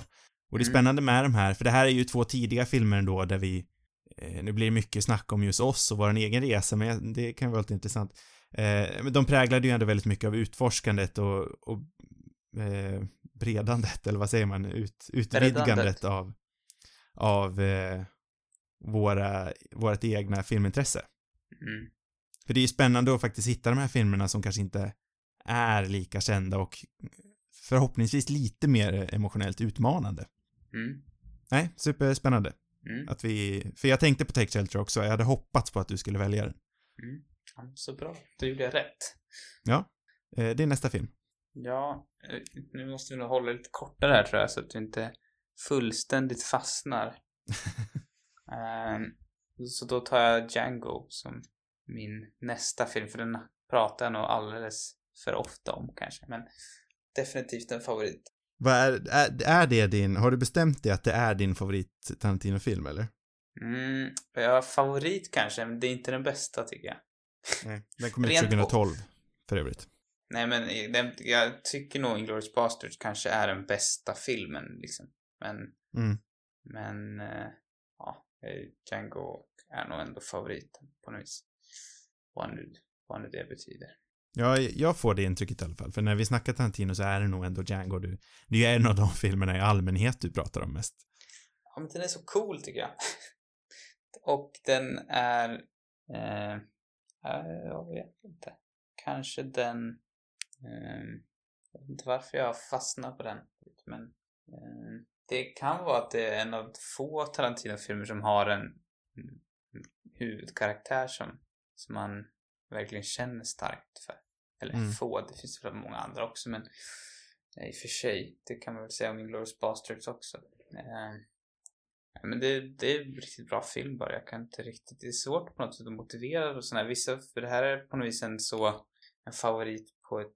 Och det är Mm. spännande med de här, för det här är ju två tidiga filmer ändå där vi, eh, nu blir det mycket snack om just oss och vår egen resa, men det kan vara lite intressant. Eh, men de präglade ju ändå väldigt mycket av utforskandet och, och eh, bredandet, eller vad säger man, Ut, utvidgandet av, av eh, våra, vårt egna filmintresse. Mm. För det är ju spännande att faktiskt hitta de här filmerna som kanske inte är lika kända och förhoppningsvis lite mer emotionellt utmanande. Mm. Nej, superspännande. Mm. Att vi, för jag tänkte på Take Shelter också, jag hade hoppats på att du skulle välja den. Mm. Ja, så bra. Då gjorde jag rätt. Ja, eh, det är nästa film. Ja, eh, nu måste vi nog hålla lite kortare här tror jag så att du inte fullständigt fastnar. Ehm, så då tar jag Django som min nästa film, för den pratar jag nog alldeles för ofta om kanske, men definitivt en favorit. Vad är, är, är det din, har du bestämt dig att det är din favorit Tarantino-film eller? Mm, jag har favorit kanske, men det är inte den bästa tycker jag. Nej. Den kom ut Rent 2012, för övrigt. Nej men eh, den, jag tycker nog Inglourious Basterds kanske är den bästa filmen liksom. Men, Mm. men, eh, ja, eh, Django är nog ändå favoriten på något vis. Vad nu, vad nu det betyder. Ja, jag får det intrycket i alla fall, för när vi snackar Tarantino så är det nog ändå Django du, det är en av de filmerna i allmänhet du pratar om mest. Ja men den är så cool tycker jag. Och den är, eh, eh, jag vet inte. Kanske den, eh, jag vet inte varför jag fastnar på den. Men eh, det kan vara att det är en av få Tarantino-filmer som har en, en huvudkaraktär som, som man verkligen känner starkt för. Eller Mm. få, det finns väl många andra också men i och för sig, det kan man väl säga om Inglourious Basterds också. Eh, men det, det är en riktigt bra film bara. Jag kan inte riktigt... Det är svårt på något sätt att motivera och sådär. Vissa... För det här är på något vis en så... En favorit på ett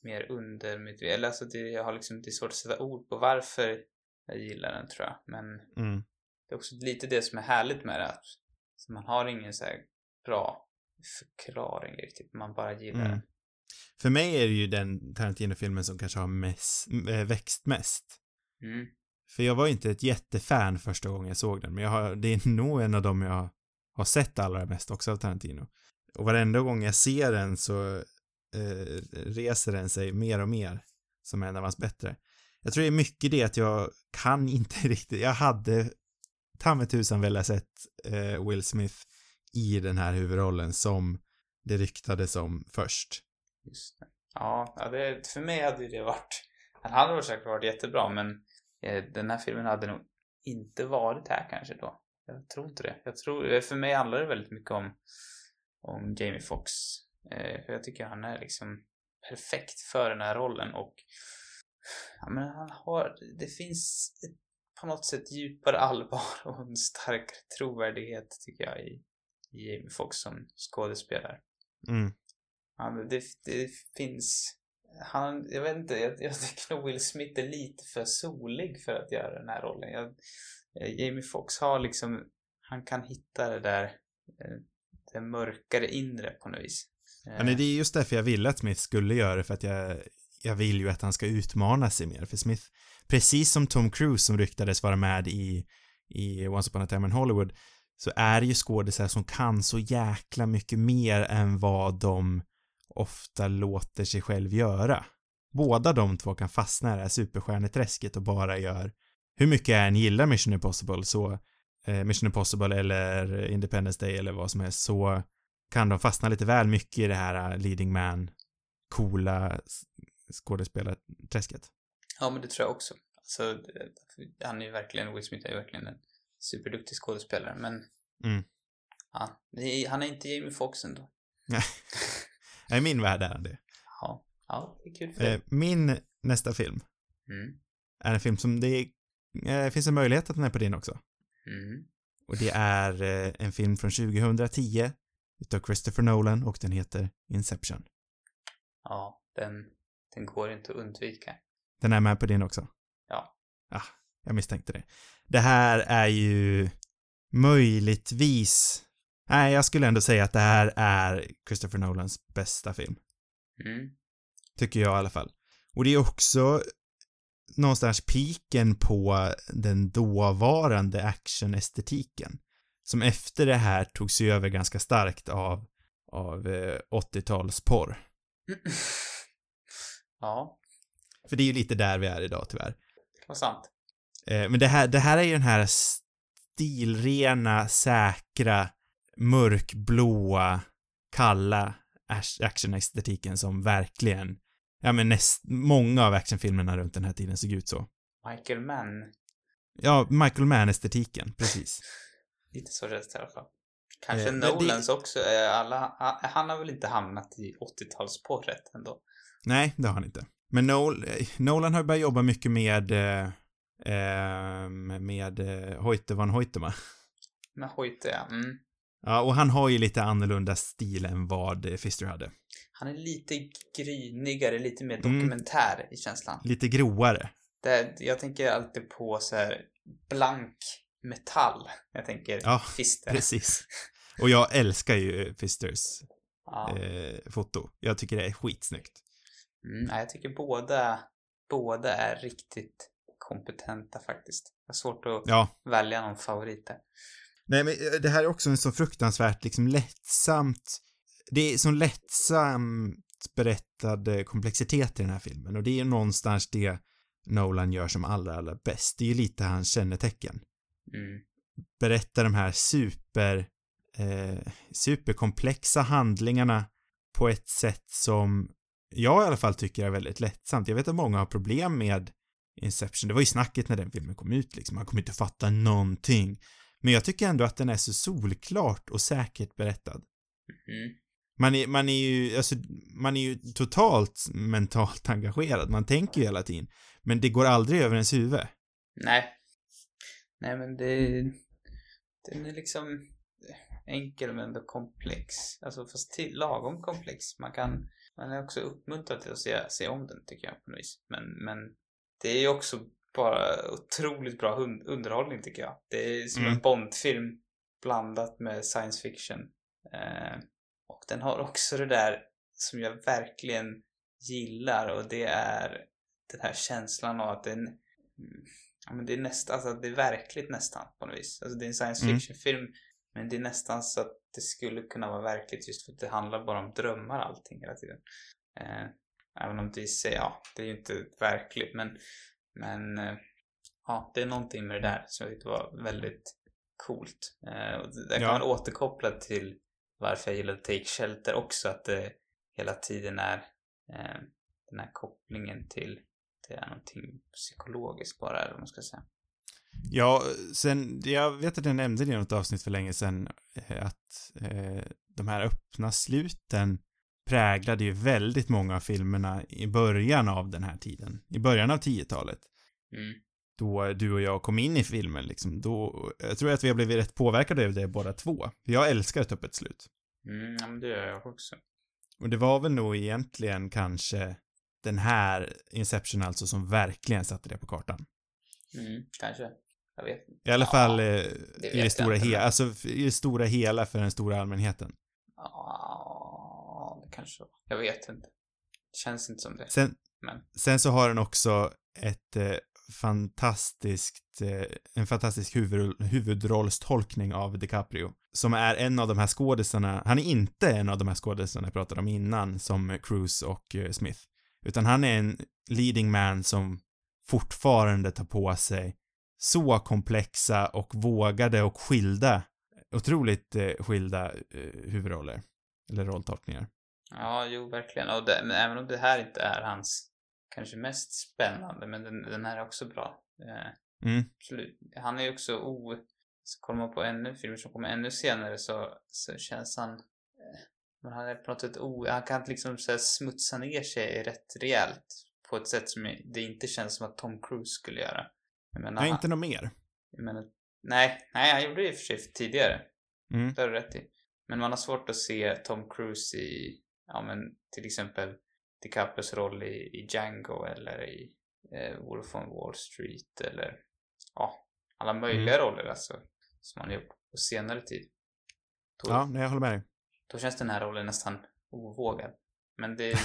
mer undermedvetet... Eller alltså det, jag har liksom... Det är svårt att sätta ord på varför jag gillar den tror jag. Men Mm. det är också lite det som är härligt med det. Att man har ingen så här bra förklaring riktigt. Man bara gillar Mm. den. För mig är det ju den Tarantino-filmen som kanske har mest, äh, växt mest. Mm. För jag var inte ett jättefan första gången jag såg den, men jag har, det är nog en av dem jag har sett allra mest också av Tarantino. Och varenda gång jag ser den så eh, reser den sig mer och mer som en av hans bättre. Jag tror det är mycket det att jag kan inte riktigt, jag hade ta mig tusan velat sett eh, Will Smith i den här huvudrollen som det ryktades om först. Just det. Ja, det, för mig hade ju det varit... Han hade säkert varit jättebra, men eh, den här filmen hade nog inte varit här kanske då. Jag tror inte det. Jag tror, eh, för mig handlar det väldigt mycket om, om Jamie Foxx. Eh, för jag tycker han är liksom perfekt för den här rollen och ja, men han har, det finns ett, på något sätt djupare allvar och en starkare trovärdighet tycker jag i, i Jamie Foxx som skådespelare. Mm. Han, det, det finns... Han, jag vet inte, jag, jag tycker nog Will Smith är lite för solig för att göra den här rollen. Jag, eh, Jamie Foxx har liksom, han kan hitta det där, eh, det mörkare inre på något vis. Ja, nej, det är just därför jag ville att Smith skulle göra det, för att jag, jag vill ju att han ska utmana sig mer, för Smith, precis som Tom Cruise som ryktades vara med i, i Once upon a time in Hollywood, så är det ju skådisar som kan så jäkla mycket mer än vad de ofta låter sig själv göra. Båda de två kan fastna i det här superstjärneträsket och bara gör, hur mycket jag än gillar Mission Impossible, så eh, Mission Impossible eller Independence Day eller vad som helst, så kan de fastna lite väl mycket i det här uh, leading man, coola skådespelarträsket. Ja, men det tror jag också. Så eh, han är ju verkligen, Will Smith är ju verkligen en superduktig skådespelare, men... Mm. Ja, han är inte Jamie Foxx ändå. I min värld är han det. Ja, ja det är kul för Eh, min nästa film Mm. är en film som det är, eh, finns en möjlighet att den är på din också. Mm. Och det är eh, en film från 2010 utav Christopher Nolan och den heter Inception. Ja, den, den går inte att undvika. Den är med på din också? Ja. Ah, jag misstänkte det. Det här är ju möjligtvis... Nej, jag skulle ändå säga att det här är Christopher Nolans bästa film. Mm. Tycker jag i alla fall. Och det är också någonstans piken på den dåvarande actionestetiken. Som efter det här tog sig över ganska starkt av, av eh, 80-talsporr. ja, För det är ju lite där vi är idag tyvärr. var sant. Eh, men det här, det här är ju den här stilrena, säkra, mörkblåa, kalla actionestetiken som verkligen, ja men näst, många av actionfilmerna runt den här tiden såg ut så. Michael Mann. Ja, Michael Mann-estetiken, precis. Lite så känns det i alla fall. Kanske Eh, men det- Nolans också. eh, Alla, ha- han har väl inte hamnat i 80-talsporret ändå? Nej, det har han inte. Men Nol, eh, Nolan har börjat jobba mycket med, eh, eh, med eh, Hoyte van Hoytema. Men Hoyte, ja. Mm. Ja, och han har ju lite annorlunda stil än vad eh, Fister hade. Han är lite grynigare, lite mer Mm. dokumentär i känslan. Lite groare. Det, jag tänker alltid på så här blank metall. Jag tänker Ja, Fister. Precis. Och jag älskar ju Fisters Ja. eh, foto. Jag tycker det är skitsnyggt. Mm, jag tycker båda, båda är riktigt kompetenta faktiskt. Jag har svårt att Ja. välja någon favorit där. Nej, men eh, det här är också en så fruktansvärt liksom lättsamt, det är så lättsamt berättad eh, komplexitet i den här filmen och det är någonstans det Nolan gör som allra, allra bäst. Det är ju lite hans kännetecken. Mm. Berätta de här super, eh, superkomplexa handlingarna på ett sätt som jag i alla fall tycker är väldigt lättsamt. Jag vet att många har problem med Inception. Det var ju snacket när den filmen kom ut liksom. Man kommer inte fatta någonting. Men jag tycker ändå att den är så solklart och säkert berättad. Mm. Man är, man är ju, alltså, man är ju totalt mentalt engagerad. Man tänker ju hela tiden. Men det går aldrig över ens huvud. Nej. Nej, men det... Den är liksom enkel men ändå komplex. Alltså fast till, lagom komplex. Man kan... Man är också uppmuntrad till att se, se om den tycker jag på något vis. Men, men det är ju också bara otroligt bra underhållning tycker jag. Det är som Mm. en Bondfilm blandat med science fiction. Eh, och den har också det där som jag verkligen gillar och det är den här känslan av att den mm, ja, men det är nästan, alltså det är verkligt nästan på något vis. Alltså det är en science Mm. fiction film men det är nästan så att det skulle kunna vara verkligt just för att det handlar bara om drömmar allting hela tiden. Eh, även om det i sig, ja, det är ju inte verkligt men men eh, ja, det är någonting med det där som jag tyckte var väldigt coolt. Eh, där kan Ja. man återkoppla till varför jag gillade Take Shelter också, att det hela tiden är eh, den här kopplingen till det är någonting psykologiskt bara, eller vad man ska säga. Ja, sen, jag vet att jag nämnde det i något avsnitt för länge sedan, att eh, de här öppna sluten präglade ju väldigt många av filmerna i början av den här tiden. I början av 10-talet. Mm. Då du och jag kom in i filmen liksom, då, jag tror att vi har blivit rätt påverkade av det båda två. Jag älskar ett öppet slut. Mm, ja, men det gör jag också. Och det var väl nog egentligen kanske den här Inception alltså som verkligen satte det på kartan. Mm, kanske. Jag vet. I alla Ja, fall eh, vet i det stora hela, alltså i det stora hela för den stora allmänheten. Ja, kanske Jag vet inte. Känns inte som det. Sen, Men. sen så har den också ett eh, fantastiskt, eh, en fantastisk huvud, huvudrollstolkning av DiCaprio. Som är en av de här skådisarna, han är inte en av de här skådisarna jag pratade om innan, som Cruise och eh, Smith. Utan han är en leading man som fortfarande tar på sig så komplexa och vågade och skilda, otroligt eh, skilda eh, huvudroller. Eller rolltolkningar. Ja, jo, verkligen. Och det, men även om det här inte är hans kanske mest spännande, men den, den här är också bra. Eh, Mm. absolut. Han är ju också o... Så kollar man på ännu filmer som kommer ännu senare så, så känns han... Eh, men han är på något sätt o... Han kan liksom så här smutsa ner sig rätt rejält. På ett sätt som det inte känns som att Tom Cruise skulle göra. Jag menar, Nej, han- inte något mer. jag menar, nej, nej, han gjorde det i och för sig tidigare. Mm. Det har du rätt i. Men man har svårt att se Tom Cruise i, ja men till exempel DiCaprios roll i, i Django eller i eh, Wolf on Wall Street eller ja, alla möjliga roller alltså. Som han gjort på senare tid. Då, Ja, nej, jag håller med dig. då känns den här rollen nästan ovågad. Men det...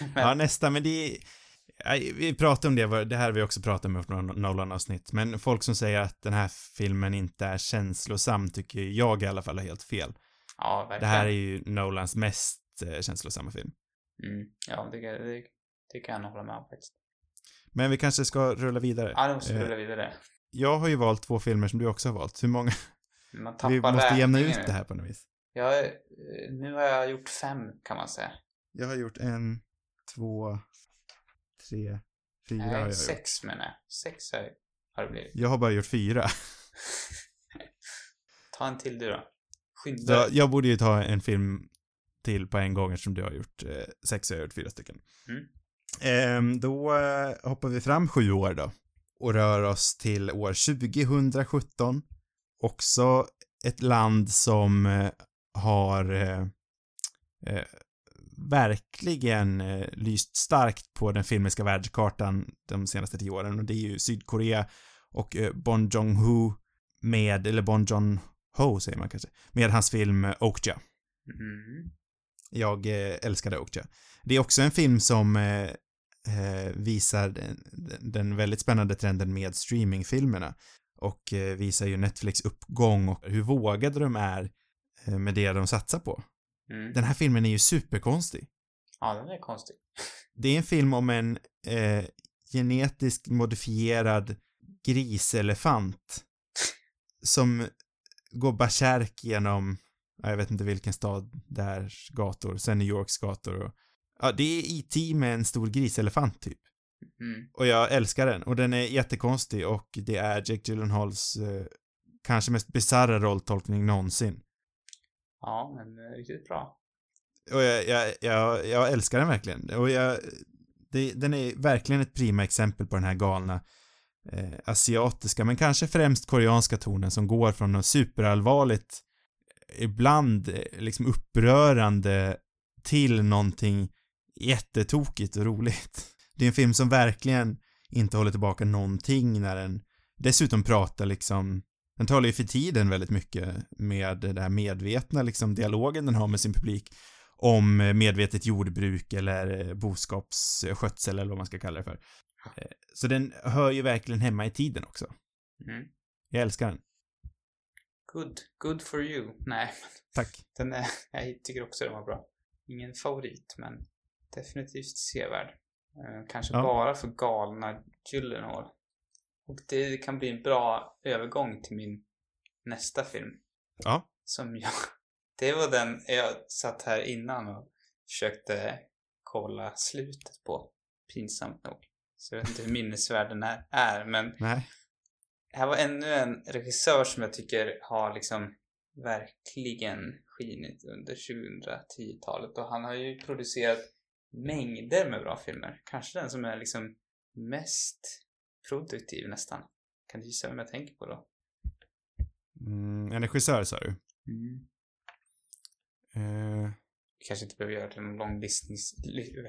men, Ja, nästa, men det är... Vi pratade om det, det här har vi också pratat om i vårt Nolan-avsnitt, men folk som säger att den här filmen inte är känslosam tycker jag i alla fall har helt fel. ja, Det verkligen. här är ju Nolans mest eh, känslosamma film. Mm, ja, det, kan- det, det kan jag hålla med om faktiskt. Men vi kanske ska rulla vidare. Ja, nu måste vi Eh, rulla vidare. Jag har ju valt två filmer som du också har valt. Hur många? Vi måste jämna ut det här på något vis. Jag, eh, nu har jag gjort fem kan man säga. Jag har gjort en, två, tre, fyra har jag Nej, gjort. sex menar jag. Sex har, har det blivit. Jag har bara gjort fyra. Ta en till du då. Skynda dig. jag borde ju ta en film till på en gång eftersom du har gjort eh, sex och jag har gjort fyra stycken. Mm. Ehm, då eh, hoppar vi fram sju år då och rör oss till år 2017. Också ett land som eh, har eh, eh, verkligen eh, lyst starkt på den filmiska världskartan de senaste tio åren och det är ju Sydkorea och eh, Bon Jong-Ho med, eller Bon Joon-Ho säger man kanske, med hans film Okja. Mm. Jag eh, älskade Okja. Det är också en film som eh, eh, visar den, väldigt spännande trenden med streamingfilmerna och visar ju Netflix uppgång och hur vågade de är med det de satsar på. Mm. Den här filmen är ju superkonstig. Ja, den är konstig. Det är en film om en eh, genetiskt modifierad griselefant som går bärsärk genom, jag vet inte vilken stad där gator, sen New Yorks gator och ja, det är E.T. med en stor griselefant typ. Mm. Och jag älskar den och den är jättekonstig och det är Jake Gyllenhaals eh, kanske mest bisarra rolltolkning någonsin. Ja, men eh, riktigt bra. Och jag, jag, jag, jag älskar den verkligen. Och jag, det, den är verkligen ett prima exempel på den här galna eh, asiatiska, men kanske främst koreanska tonen som går från något superallvarligt, ibland eh, liksom upprörande till någonting jättetokigt och roligt. Det är en film som verkligen inte håller tillbaka någonting när den dessutom pratar liksom den talar ju för tiden väldigt mycket med det här medvetna liksom dialogen den har med sin publik om medvetet jordbruk eller boskapsskötsel eller vad man ska kalla det för. Eh, Så den hör ju verkligen hemma i tiden också. Mm. Jag älskar den. Good. Good for you. Nej, Tack. den är, jag tycker också den var bra. Ingen favorit, men definitivt sevärd. Eh, kanske Ja. bara för galna Gyllenhaal. Och det kan bli en bra övergång till min nästa film. Ja. Som jag... Det var den jag satt här innan och försökte kolla slutet på. Pinsamt nog. Så jag vet inte hur minnesvärd den är, men Nej. Här var ännu en regissör som jag tycker har liksom verkligen skinit under 2010-talet och han har ju producerat mängder med bra filmer. Kanske den som är liksom mest produktiv nästan. Kan du gissa vem jag tänker på då? Mm, en regissör sa du. Mm. Eh, Vi kanske inte behöver göra någon lång listnings,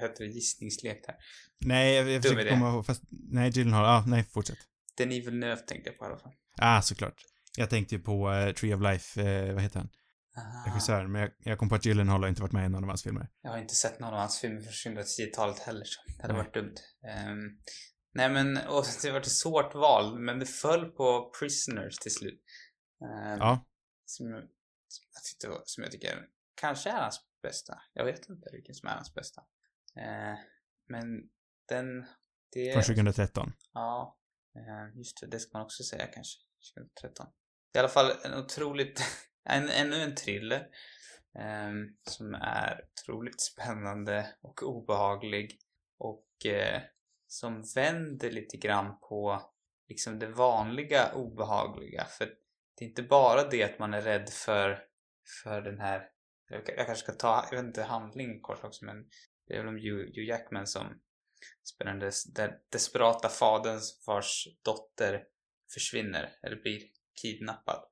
heter det, gissningslek här. nej, jag, jag försöker komma ihåg, fast, nej, Gyllenhaal, ja, nej, fortsätt. Denis Villeneuve tänkte jag på i alla fall. Ah, såklart. Jag tänkte ju på eh, Tree of Life, eh, vad heter han? Ah, Regissören, men jag, jag kom på att Gyllenhaal har inte varit med i någon av hans filmer. jag har inte sett någon av hans filmer från 2010-talet heller så det hade Nej. varit dumt. Ehm, nej men, och det var ett svårt val, men det föll på Prisoners till slut. Ehm, Ja. Som, som, jag tyckte, var- som jag tycker kanske är hans bästa. Jag vet inte vilken som är hans bästa. Ehm, men den, det... Från 2013. Ja, Eh, just det, det ska man också säga kanske. 2013. I alla fall en otroligt, en, ännu en thriller. Um, som är otroligt spännande och obehaglig. Och uh, som vänder lite grann på liksom det vanliga obehagliga. För det är inte bara det att man är rädd för, för den här, jag, jag kanske ska ta, jag vet inte handling kort också men det är väl om Hugh, Hugh Jackman som spelar den des, den desperata fadern vars dotter försvinner eller blir kidnappad.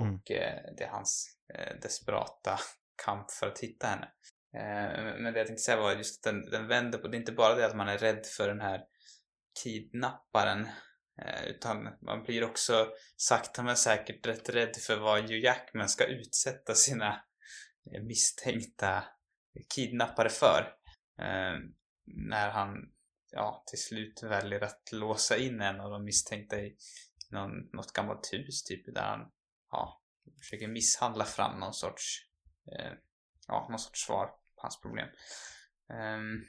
Mm. Och eh, det är hans eh, desperata kamp för att hitta henne. Eh, men det jag tänkte säga var just att den, den vänder på, det är inte bara det att man är rädd för den här kidnapparen eh, utan man blir också sakta men säkert rätt rädd för vad Hugh Jackman ska utsätta sina eh, misstänkta kidnappare för. Eh, när han ja, till slut väljer att låsa in en av de misstänkta i någon, något gammalt hus typ där han ja, försöker misshandla fram någon sorts eh, ja, någon sorts svar på hans problem. Um,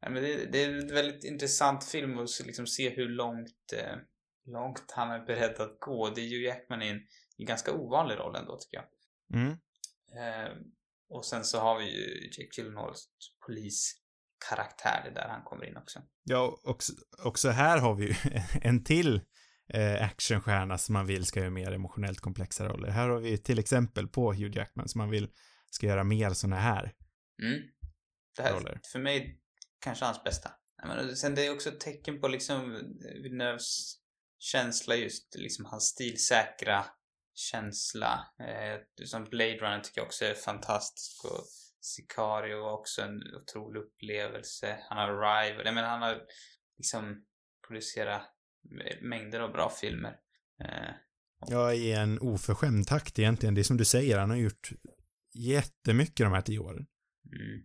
ja, men det, det, är en väldigt intressant film att liksom se hur långt, eh, långt han är beredd att gå. Det är ju Jackman i en, i en ganska ovanlig roll ändå tycker jag. Mm. Um, och sen så har vi ju Jake Gyllenhaals poliskaraktär, det är där han kommer in också. Ja, också, också här har vi ju en till eh, actionstjärna som man vill ska göra mer emotionellt komplexa roller. Här har vi till exempel på Hugh Jackman som man vill ska göra mer såna här Mm. Det här, roller. för mig, kanske hans bästa. Men sen det är också ett tecken på liksom Villeneuves känsla just, liksom hans stilsäkra känsla. Eh, som Blade Runner tycker jag också är fantastisk och Sicario var också en otrolig upplevelse. Han har Arrival, jag menar han har liksom producerat mängder av bra filmer. Eh, Ja, i en oförskämd takt egentligen. Det är som du säger, han har gjort jättemycket de här tio åren. mm.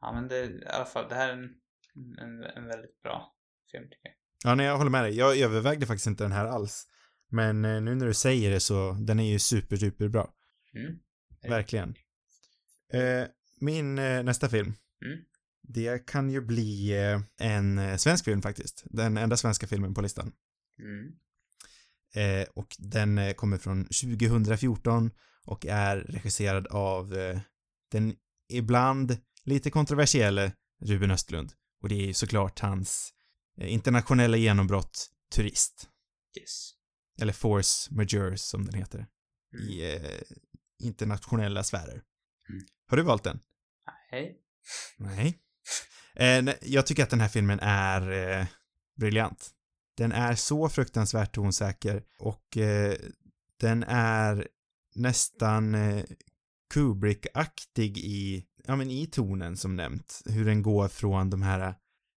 Ja men det, i alla fall, det här är en, en, en väldigt bra film tycker jag. Ja, nej, jag håller med dig. Jag övervägde faktiskt inte den här alls. Men eh, nu när du säger det så, den är ju super, super bra. Mm. Verkligen. Eh, min eh, nästa film. Mm. Det kan ju bli eh, en eh, svensk film faktiskt. Den enda svenska filmen på listan. Mm. Eh, och den eh, kommer från 2014 och är regisserad av eh, den ibland lite kontroversiella Ruben Östlund. Och det är ju såklart hans internationella genombrott Turist. Yes. Eller Force Majeure som den heter. Mm. I eh, internationella sfärer. Mm. Har du valt den? Hej. Nej. Eh, nej, jag tycker att den här filmen är eh, briljant. Den är så fruktansvärt tonsäker och eh, den är nästan eh, Kubrick-aktig i, ja men i tonen som nämnt. Hur den går från de här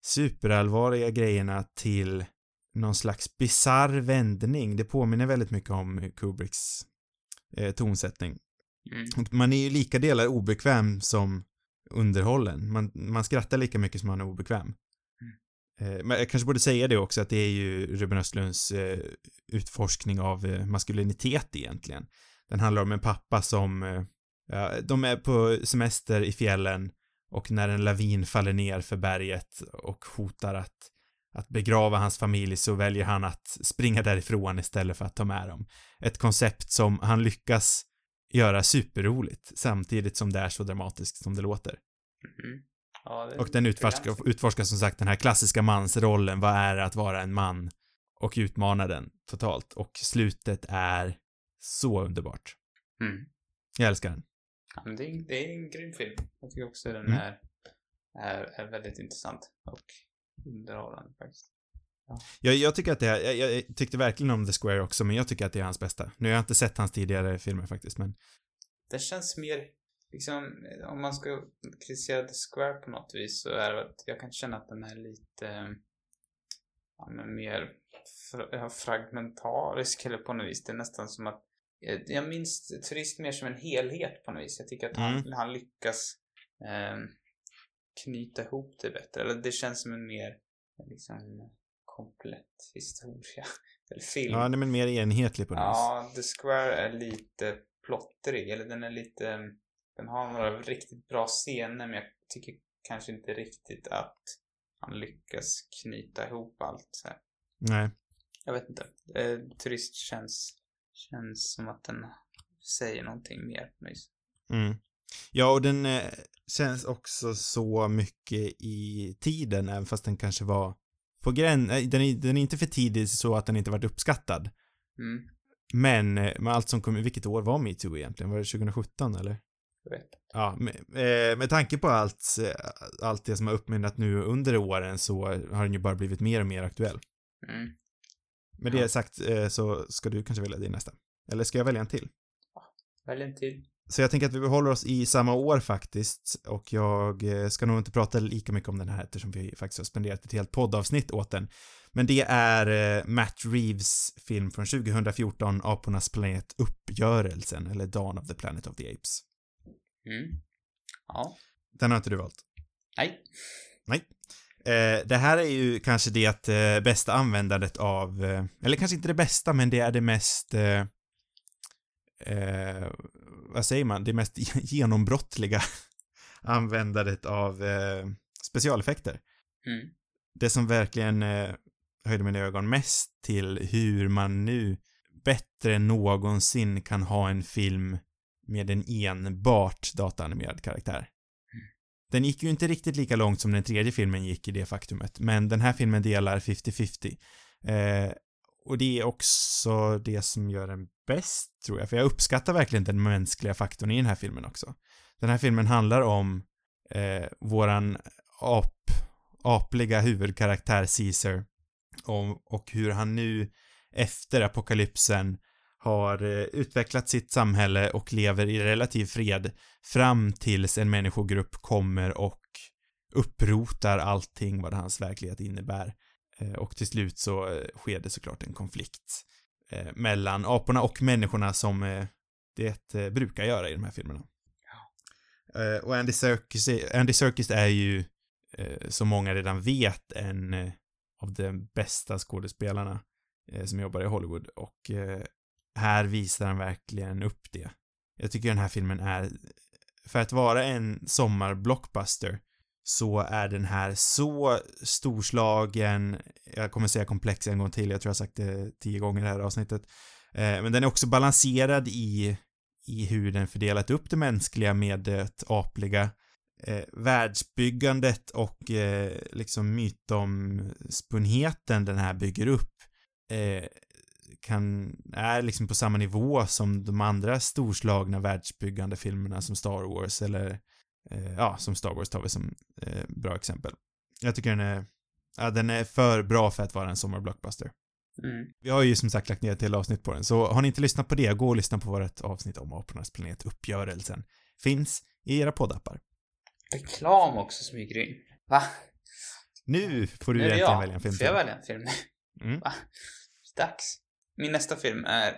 superallvarliga grejerna till någon slags bizarr vändning. Det påminner väldigt mycket om Kubricks eh, tonsättning. Mm. Man är ju lika delar obekväm som underhållen. Man, man skrattar lika mycket som man är obekväm. Eh, men jag kanske borde säga det också att det är ju Ruben Östlunds eh, utforskning av eh, maskulinitet egentligen. Den handlar om en pappa som, eh, ja, de är på semester i fjällen och när en lavin faller ner för berget och hotar att, att begrava hans familj så väljer han att springa därifrån istället för att ta med dem. Ett koncept som han lyckas göra superroligt samtidigt som det är så dramatiskt som det låter. Mm. Ja, det, Och den utforskar, utforskar som sagt den här klassiska mansrollen, vad är det att vara en man? Och utmanar den totalt. Och slutet är så underbart. Mm. Jag älskar den. Ja, men det, är, det är en grym film. Jag tycker också den Mm. är, är, är väldigt intressant och underhållande faktiskt. Jag, jag tycker att det är, jag, jag tyckte verkligen om The Square också, men jag tycker att det är hans bästa. Nu har jag inte sett hans tidigare filmer faktiskt, men Det känns mer, liksom, om man ska kritisera The Square på något vis så är det att jag kan känna att den är lite, eh, ja men mer fragmentarisk eller på något vis. Det är nästan som att, jag, jag minns Turist mer som en helhet på något vis. Jag tycker att han, Mm. han lyckas eh, knyta ihop det bättre. Eller det känns som en mer, liksom, komplett historia. Eller film. ja, den är mer enhetlig på något. Ja, The Square är lite plottrig, eller den är lite... Den har några riktigt bra scener, men jag tycker kanske inte riktigt att han lyckas knyta ihop allt. Så här. Nej. Jag vet inte. Eh, turist känns, känns som att den säger någonting mer på. Mm. Ja, och den eh, känns också så mycket i tiden, även fast den kanske var på gräns, den är, den är inte för tidig så att den inte varit uppskattad. Mm. Men eh, med allt som kom, vilket år var metoo egentligen? Var det 2017 eller? Jag vet. Ja, med, eh, med tanke på allt, eh, allt det som har uppmynnat nu under åren så har den ju bara blivit mer och mer aktuell. Mm. Med Ja. det sagt så ska du kanske välja din nästa. Eller ska jag välja en till? Välj en till. Så jag tänker att vi behåller oss i samma år faktiskt och jag eh, ska nog inte prata lika mycket om den här eftersom vi faktiskt har spenderat ett helt poddavsnitt åt den. Men det är eh, Matt Reeves film från 2014, Apornas planet Uppgörelsen, eller Dawn of the Planet of the Apes. Mm. Ja. Den har inte du valt. Nej. Eh, det här är ju kanske det eh, bästa användandet av, eh, eller kanske inte det bästa, men det är det mest, vad säger man, det mest genombrottliga användandet av eh, specialeffekter. Mm. Det som verkligen eh, höjde mina ögon mest till hur man nu bättre än någonsin kan ha en film med en enbart dataanimerad karaktär. Den gick ju inte riktigt lika långt som den tredje filmen gick i det faktumet, men den här filmen delar 50-50. Eh, och det är också det som gör den bäst, tror jag, för jag uppskattar verkligen den mänskliga faktorn i den här filmen också. Den här filmen handlar om eh, våran ap, apliga huvudkaraktär Caesar och, och hur han nu efter apokalypsen har eh, utvecklat sitt samhälle och lever i relativ fred fram tills en människogrupp kommer och upprotar allting vad hans verklighet innebär. Eh, och till slut så eh, sker det såklart en konflikt eh, mellan aporna och människorna som det brukar göra i de här filmerna. Eh, och Andy Serkis, är- Andy Serkis är ju, som många redan vet, en av de bästa skådespelarna som jobbar i Hollywood och här visar han verkligen upp det. Jag tycker den här filmen är, för att vara en sommarblockbuster så är den här så storslagen, jag kommer säga komplex en gång till, jag tror jag har sagt det tio gånger i det här avsnittet. Eh, men den är också balanserad i, i hur den fördelat upp det mänskliga med det apliga. Eh, världsbyggandet och eh, liksom mytomspunheten den här bygger upp eh, kan, är liksom på samma nivå som de andra storslagna världsbyggande filmerna som Star Wars eller eh, ja, som Star Wars tar vi som eh, bra exempel. Jag tycker den är, ja, den är för bra för att vara en sommarblockbuster. Mm. Vi har ju som sagt lagt ner ett till avsnitt på den, så har ni inte lyssnat på det, gå och lyssna på vårt avsnitt om Apornas planet, Uppgörelsen. Finns i era poddappar. Reklam också smyger in. Va? Nu får du Nu är jag. välja en film Får jag välja en film? Mm. Va? Dags. Min nästa film är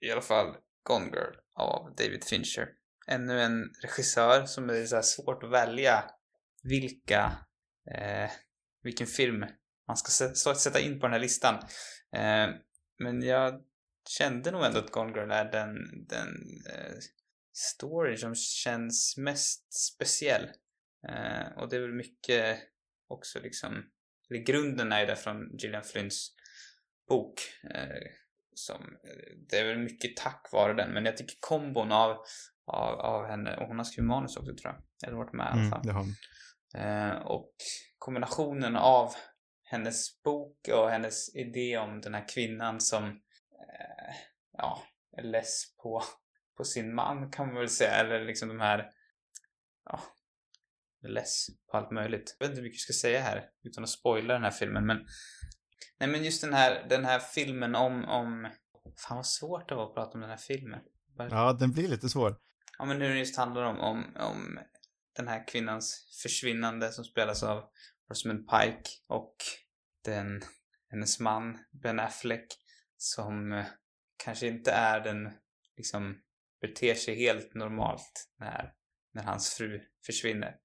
i alla fall Gone Girl av David Fincher. Ännu en regissör som är så här svårt att välja vilka, eh, vilken film man ska sätta in på den här listan. Eh, men jag kände nog ändå att Gone Girl är den, den eh, story som känns mest speciell. Eh, och det är väl mycket också liksom, eller grunden är ju där från Gillian Flynns bok. Eh, som, eh, det är väl mycket tack vare den, men jag tycker kombon av, av, av henne, och hon har skrivit manus också tror jag, eller varit med i alla Mm, fall. det har hon. Eh, och kombinationen av hennes bok och hennes idé om den här kvinnan som eh, ja, är less på, på sin man kan man väl säga. Eller liksom de här ja, less på allt möjligt. Jag vet inte hur mycket jag ska säga här utan att spoila den här filmen men Nej men just den här, den här filmen om, om Fan vad svårt det var att prata om den här filmen. Ja, den blir lite svår. Ja men det just handlar om, om, om den här kvinnans försvinnande som spelas av Rosamund Pike och den, hennes man Ben Affleck som eh, kanske inte är den, liksom beter sig helt normalt när, när hans fru försvinner.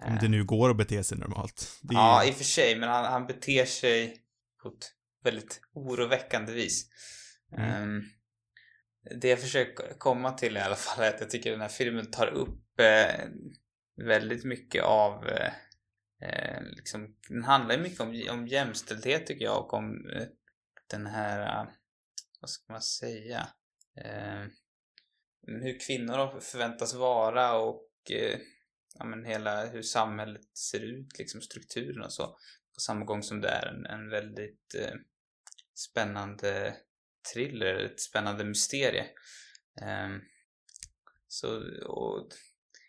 Om Eh, det nu går att bete sig normalt. Är Ja, i och för sig, men han, han beter sig på ett väldigt oroväckande vis. Mm. Ehm, det jag försöker komma till i alla fall är att jag tycker den här filmen tar upp eh, väldigt mycket av eh, eh, liksom, den handlar ju mycket om, om jämställdhet tycker jag och om eh, den här, eh, vad ska man säga, eh, hur kvinnor förväntas vara och eh, ja, men hela hur samhället ser ut, liksom strukturen och så. På samma gång som det är en, en väldigt eh, spännande thriller, ett spännande mysterie. Um, så, och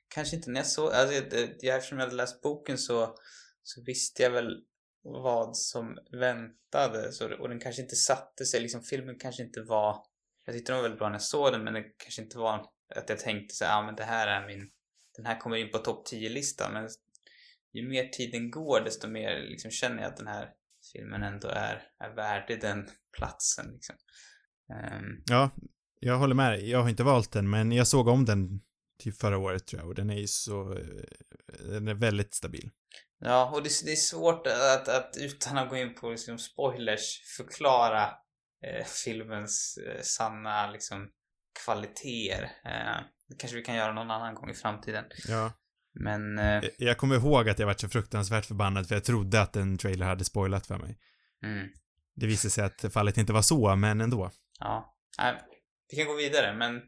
kanske inte när jag såg, alltså, jag, eftersom jag hade läst boken så, så visste jag väl vad som väntade så, och den kanske inte satte sig, liksom filmen kanske inte var jag tyckte den var väldigt bra när jag såg den men det kanske inte var att jag tänkte så ja ah, men det här är min den här kommer in på topp 10-listan men ju mer tiden går desto mer liksom känner jag att den här filmen ändå är, är värdig den platsen liksom. Um, ja, jag håller med dig. Jag har inte valt den men jag såg om den till förra året tror jag och den är ju så, eh, den är väldigt stabil. Ja, och det, det är svårt att, att utan att gå in på liksom spoilers förklara eh, filmens eh, sanna liksom kvaliteter. Eh, det kanske vi kan göra någon annan gång i framtiden. Ja. Men... Eh, jag kommer ihåg att jag var så fruktansvärt förbannad för jag trodde att en trailer hade spoilat för mig. Mm. Det visade sig att fallet inte var så, men ändå. Ja. Nej, vi kan gå vidare, men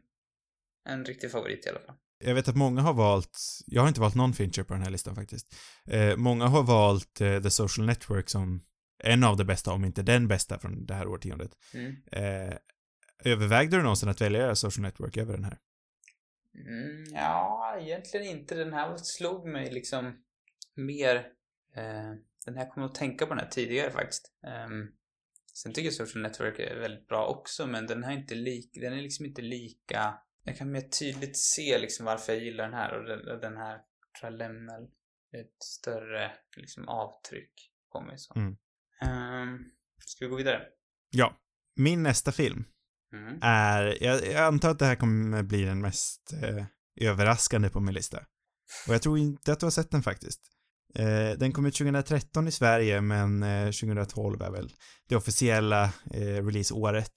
en riktig favorit i alla fall. Jag vet att många har valt, jag har inte valt någon Fincher på den här listan faktiskt. Eh, många har valt eh, The Social Network som en av de bästa, om inte den bästa från det här årtiondet. Mm. Eh, övervägde du någonsin att välja Social Network över den här? Mm, ja, egentligen inte. Den här slog mig liksom mer... Eh, den här kommer att tänka på den här tidigare faktiskt. Um, sen tycker jag Social Network är väldigt bra också, men den här är inte lik, den är liksom inte lika... Jag kan mer tydligt se liksom varför jag gillar den här och den, den här tror jag lämnar ett större liksom avtryck på mig så. Mm. Um, ska vi gå vidare? Ja. Min nästa film mm. är, jag, jag, antar att det här kommer bli den mest eh, överraskande på min lista. Och jag tror inte att du har sett den faktiskt. Eh, den kom ut 2013 i Sverige, men eh, 2012 är väl det officiella eh, releaseåret.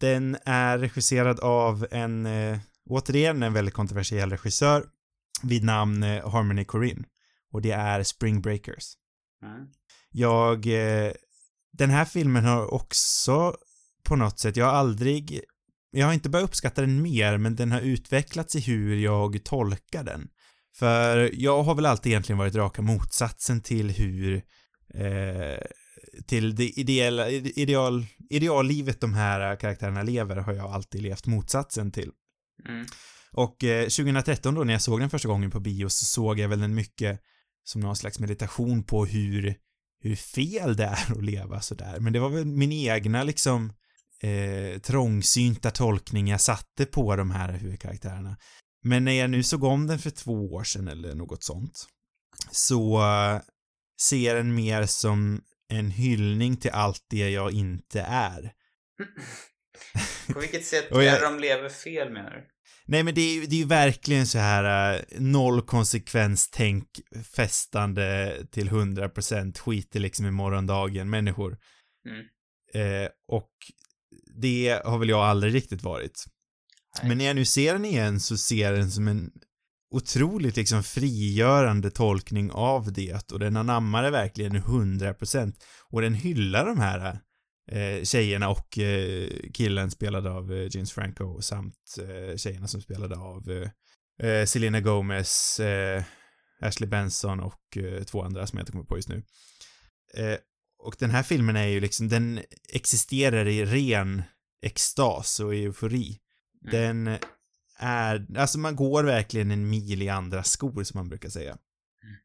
Den är regisserad av en, eh, återigen en väldigt kontroversiell regissör vid namn eh, Harmony Corinne. Och det är Spring Breakers. Mm. Jag, eh, den här filmen har också på något sätt, jag har aldrig, jag har inte börjat uppskatta den mer, men den har utvecklats i hur jag tolkar den. För jag har väl alltid egentligen varit raka motsatsen till hur, eh, till det ideella, ideal, ideallivet de här karaktärerna lever har jag alltid levt motsatsen till. Mm. Och eh, 2013 då när jag såg den första gången på bio så såg jag väl den mycket som någon slags meditation på hur hur fel det är att leva sådär. Men det var väl min egna liksom eh, trångsynta tolkning jag satte på de här huvudkaraktärerna. Men när jag nu såg om den för två år sedan eller något sånt så uh, ser den mer som en hyllning till allt det jag inte är. På vilket sätt jag, är de lever fel menar du? Nej men det är, det är ju verkligen så här uh, noll konsekvenstänk festande till hundra procent skiter liksom i morgondagen människor. Mm. Eh, och det har väl jag aldrig riktigt varit. Men när jag nu ser den igen så ser den som en otroligt liksom frigörande tolkning av det och den anammar det verkligen hundra procent och den hyllar de här eh, tjejerna och eh, killen spelade av eh, James Franco samt eh, tjejerna som spelade av eh, eh, Selena Gomez, eh, Ashley Benson och eh, två andra som jag inte kommer på just nu. Eh, och den här filmen är ju liksom, den existerar i ren extas och eufori. Mm. Den är, alltså man går verkligen en mil i andra skor som man brukar säga. Mm.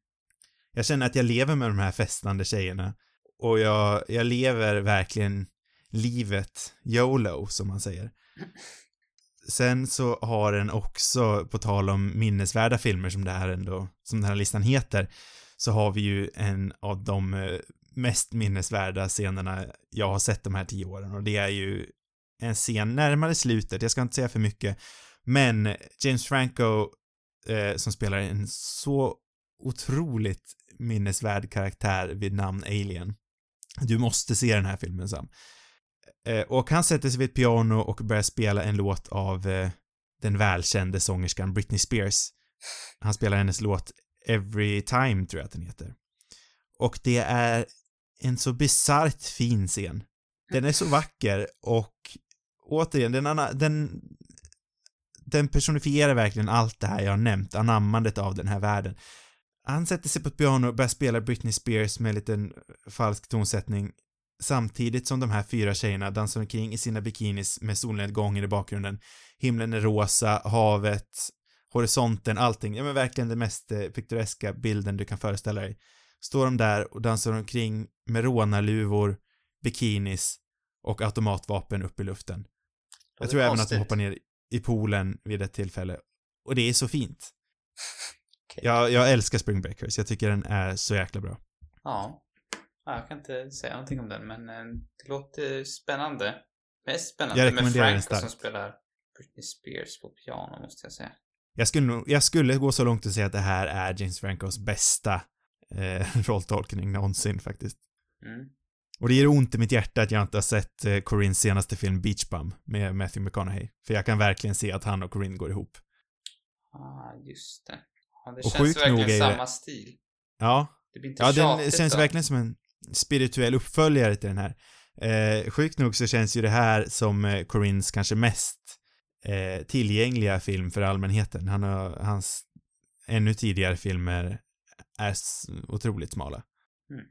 Jag känner att jag lever med de här festande tjejerna och jag, jag lever verkligen livet YOLO, som man säger. Sen så har den också, på tal om minnesvärda filmer som det här ändå, som den här listan heter, så har vi ju en av de eh, mest minnesvärda scenerna jag har sett de här tio åren och det är ju en scen närmare slutet, jag ska inte säga för mycket, men James Franco eh, som spelar en så otroligt minnesvärd karaktär vid namn Alien. Du måste se den här filmen Sam. Eh, och han sätter sig vid ett piano och börjar spela en låt av eh, den välkände sångerskan Britney Spears. Han spelar hennes låt Every Time, tror jag att den heter. Och det är en så bisarrt fin scen. Den är så vacker och återigen, den, anna, den den personifierar verkligen allt det här jag har nämnt, anammandet av den här världen. Han sätter sig på ett piano och börjar spela Britney Spears med en liten falsk tonsättning samtidigt som de här fyra tjejerna dansar omkring i sina bikinis med solnedgången i bakgrunden. Himlen är rosa, havet, horisonten, allting. Ja men verkligen den mest pittoreska piktoreska bilden du kan föreställa dig. Står de där och dansar omkring med rånarluvor, bikinis och automatvapen upp i luften. Jag tror även att de hoppar ner i poolen vid ett tillfälle. Och det är så fint. Okej. Jag, jag älskar Spring Breakers. Jag tycker den är så jäkla bra. Ja. ja. Jag kan inte säga någonting om den, men eh, det låter spännande. Mest spännande Jag med Franco som spelar Britney Spears på piano, måste jag säga. Jag skulle, nog- jag skulle gå så långt att säga att det här är James Francos bästa eh, rolltolkning någonsin faktiskt. Mm. Och det gör ont i mitt hjärta att jag inte har sett eh, Corins senaste film Beach Bum med Matthew McConaughey. För jag kan verkligen se att han och Corinne går ihop. Ah, just det. Ja, det Och känns verkligen det- samma stil. Ja, Det blir inte ja den känns då. verkligen som en spirituell uppföljare till den här. Eh, sjukt nog så känns ju det här som eh, Corins kanske mest eh, tillgängliga film för allmänheten. Han har, hans ännu tidigare filmer är otroligt smala. Mm.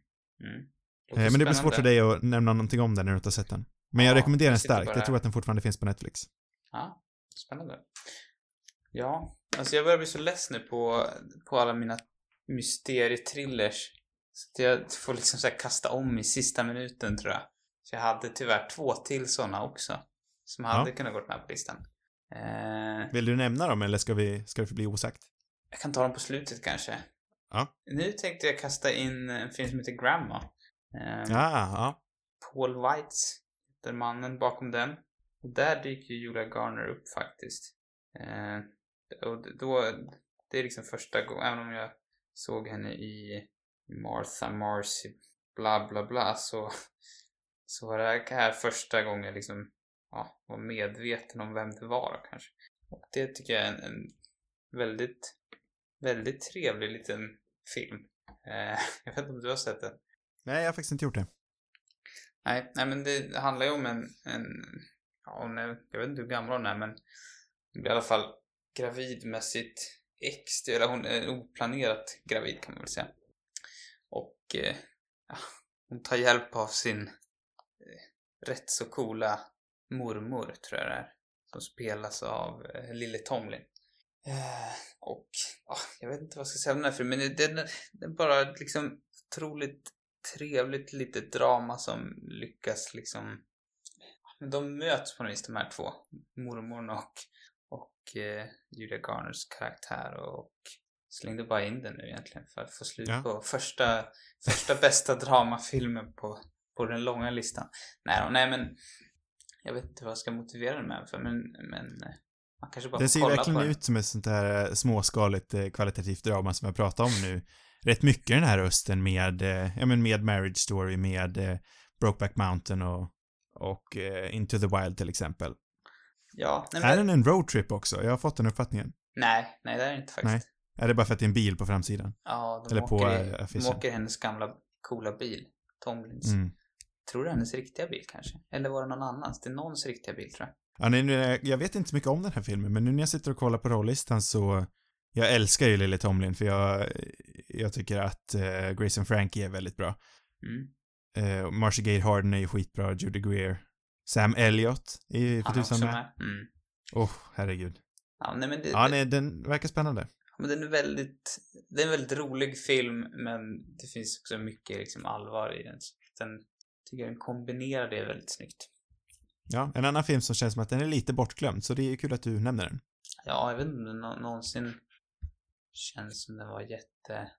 Eh, men det blir svårt för dig att nämna någonting om den när du inte har sett den. Men jag Ja, rekommenderar den jag starkt. Jag tror att den fortfarande finns på Netflix. Ja, spännande. Ja, alltså jag börjar bli så less nu på, på alla mina mysterietrillers. Så att jag får liksom så kasta om i sista minuten tror jag. Så jag hade tyvärr två till sådana också. Som hade kunnat gått med på listan. Eh, Vill du nämna dem eller ska vi, ska det förbli osagt? jag kan ta dem på slutet kanske. Ja. Nu tänkte jag kasta in en film som heter Grandma. Eh, Ja, ja. Paul Weitz heter mannen bakom den. Och där dyker ju Julia Garner upp faktiskt. Eh, och då, det är liksom första gången, även om jag såg henne i Martha, Marcy, bla bla bla, så, så var det här första gången jag liksom ja, var medveten om vem det var då, kanske. Och det tycker jag är en, en väldigt, väldigt trevlig liten film. Eh, jag vet inte om du har sett den? Nej, jag har faktiskt inte gjort det. Nej, nej men det handlar ju om en, en ja, hon är, jag vet inte hur gammal hon är men hon blir i alla fall gravid med sitt ex, eller hon är oplanerat gravid kan man väl säga. Och eh, ja, hon tar hjälp av sin eh, rätt så coola mormor tror jag det är. Som spelas av eh, Lille Tomlin. Eh, och oh, jag vet inte vad jag ska säga om den här filmen. men Den, den är bara liksom otroligt trevligt litet drama som lyckas liksom... Men de möts på något vis de här två. Mormorn och, och eh, Julia Garners karaktär och slängde bara in den nu egentligen för att få slut Ja. på första, första bästa dramafilmen på, på den långa listan. Nej, då, nej men jag vet inte vad jag ska motivera den med för men, men eh, man kanske bara Den ser verkligen ut som ett sånt här eh, småskaligt eh, kvalitativt drama som jag pratat om nu. Rätt mycket den här hösten med, eh, ja men med Marriage Story, med eh, Brokeback Mountain och, och eh, Into the Wild till exempel. Ja, nej, Är men, den en roadtrip också? Jag har fått den uppfattningen. nej, nej det är det inte faktiskt. Nej. Är det bara för att det är en bil på framsidan? Ja, de Eller på, åker, eh, i, de åker hennes gamla coola bil. Tomlins. Mm. Tror du hennes riktiga bil kanske? Eller var det någon annans? Det är någons riktiga bil tror jag. Ja, nej, jag vet inte så mycket om den här filmen, men nu när jag sitter och kollar på rollistan så jag älskar ju Lily Tomlin för jag, jag tycker att eh, Grayson Frankie är väldigt bra. Mm. Eh, Marcia Gay Harden är ju skitbra, Judy Greer. Sam Elliott är ju för tusan med. Mm. Åh, herregud. Ja, nej men det, Ja, nej, den verkar spännande. men den är väldigt, det är en väldigt rolig film men det finns också mycket liksom allvar i den. Den, tycker den kombinerar det väldigt snyggt. Ja, en annan film som känns som att den är lite bortglömd, så det är ju kul att du nämner den. Ja, jag vet inte om det nå- någonsin känns som den var jätte...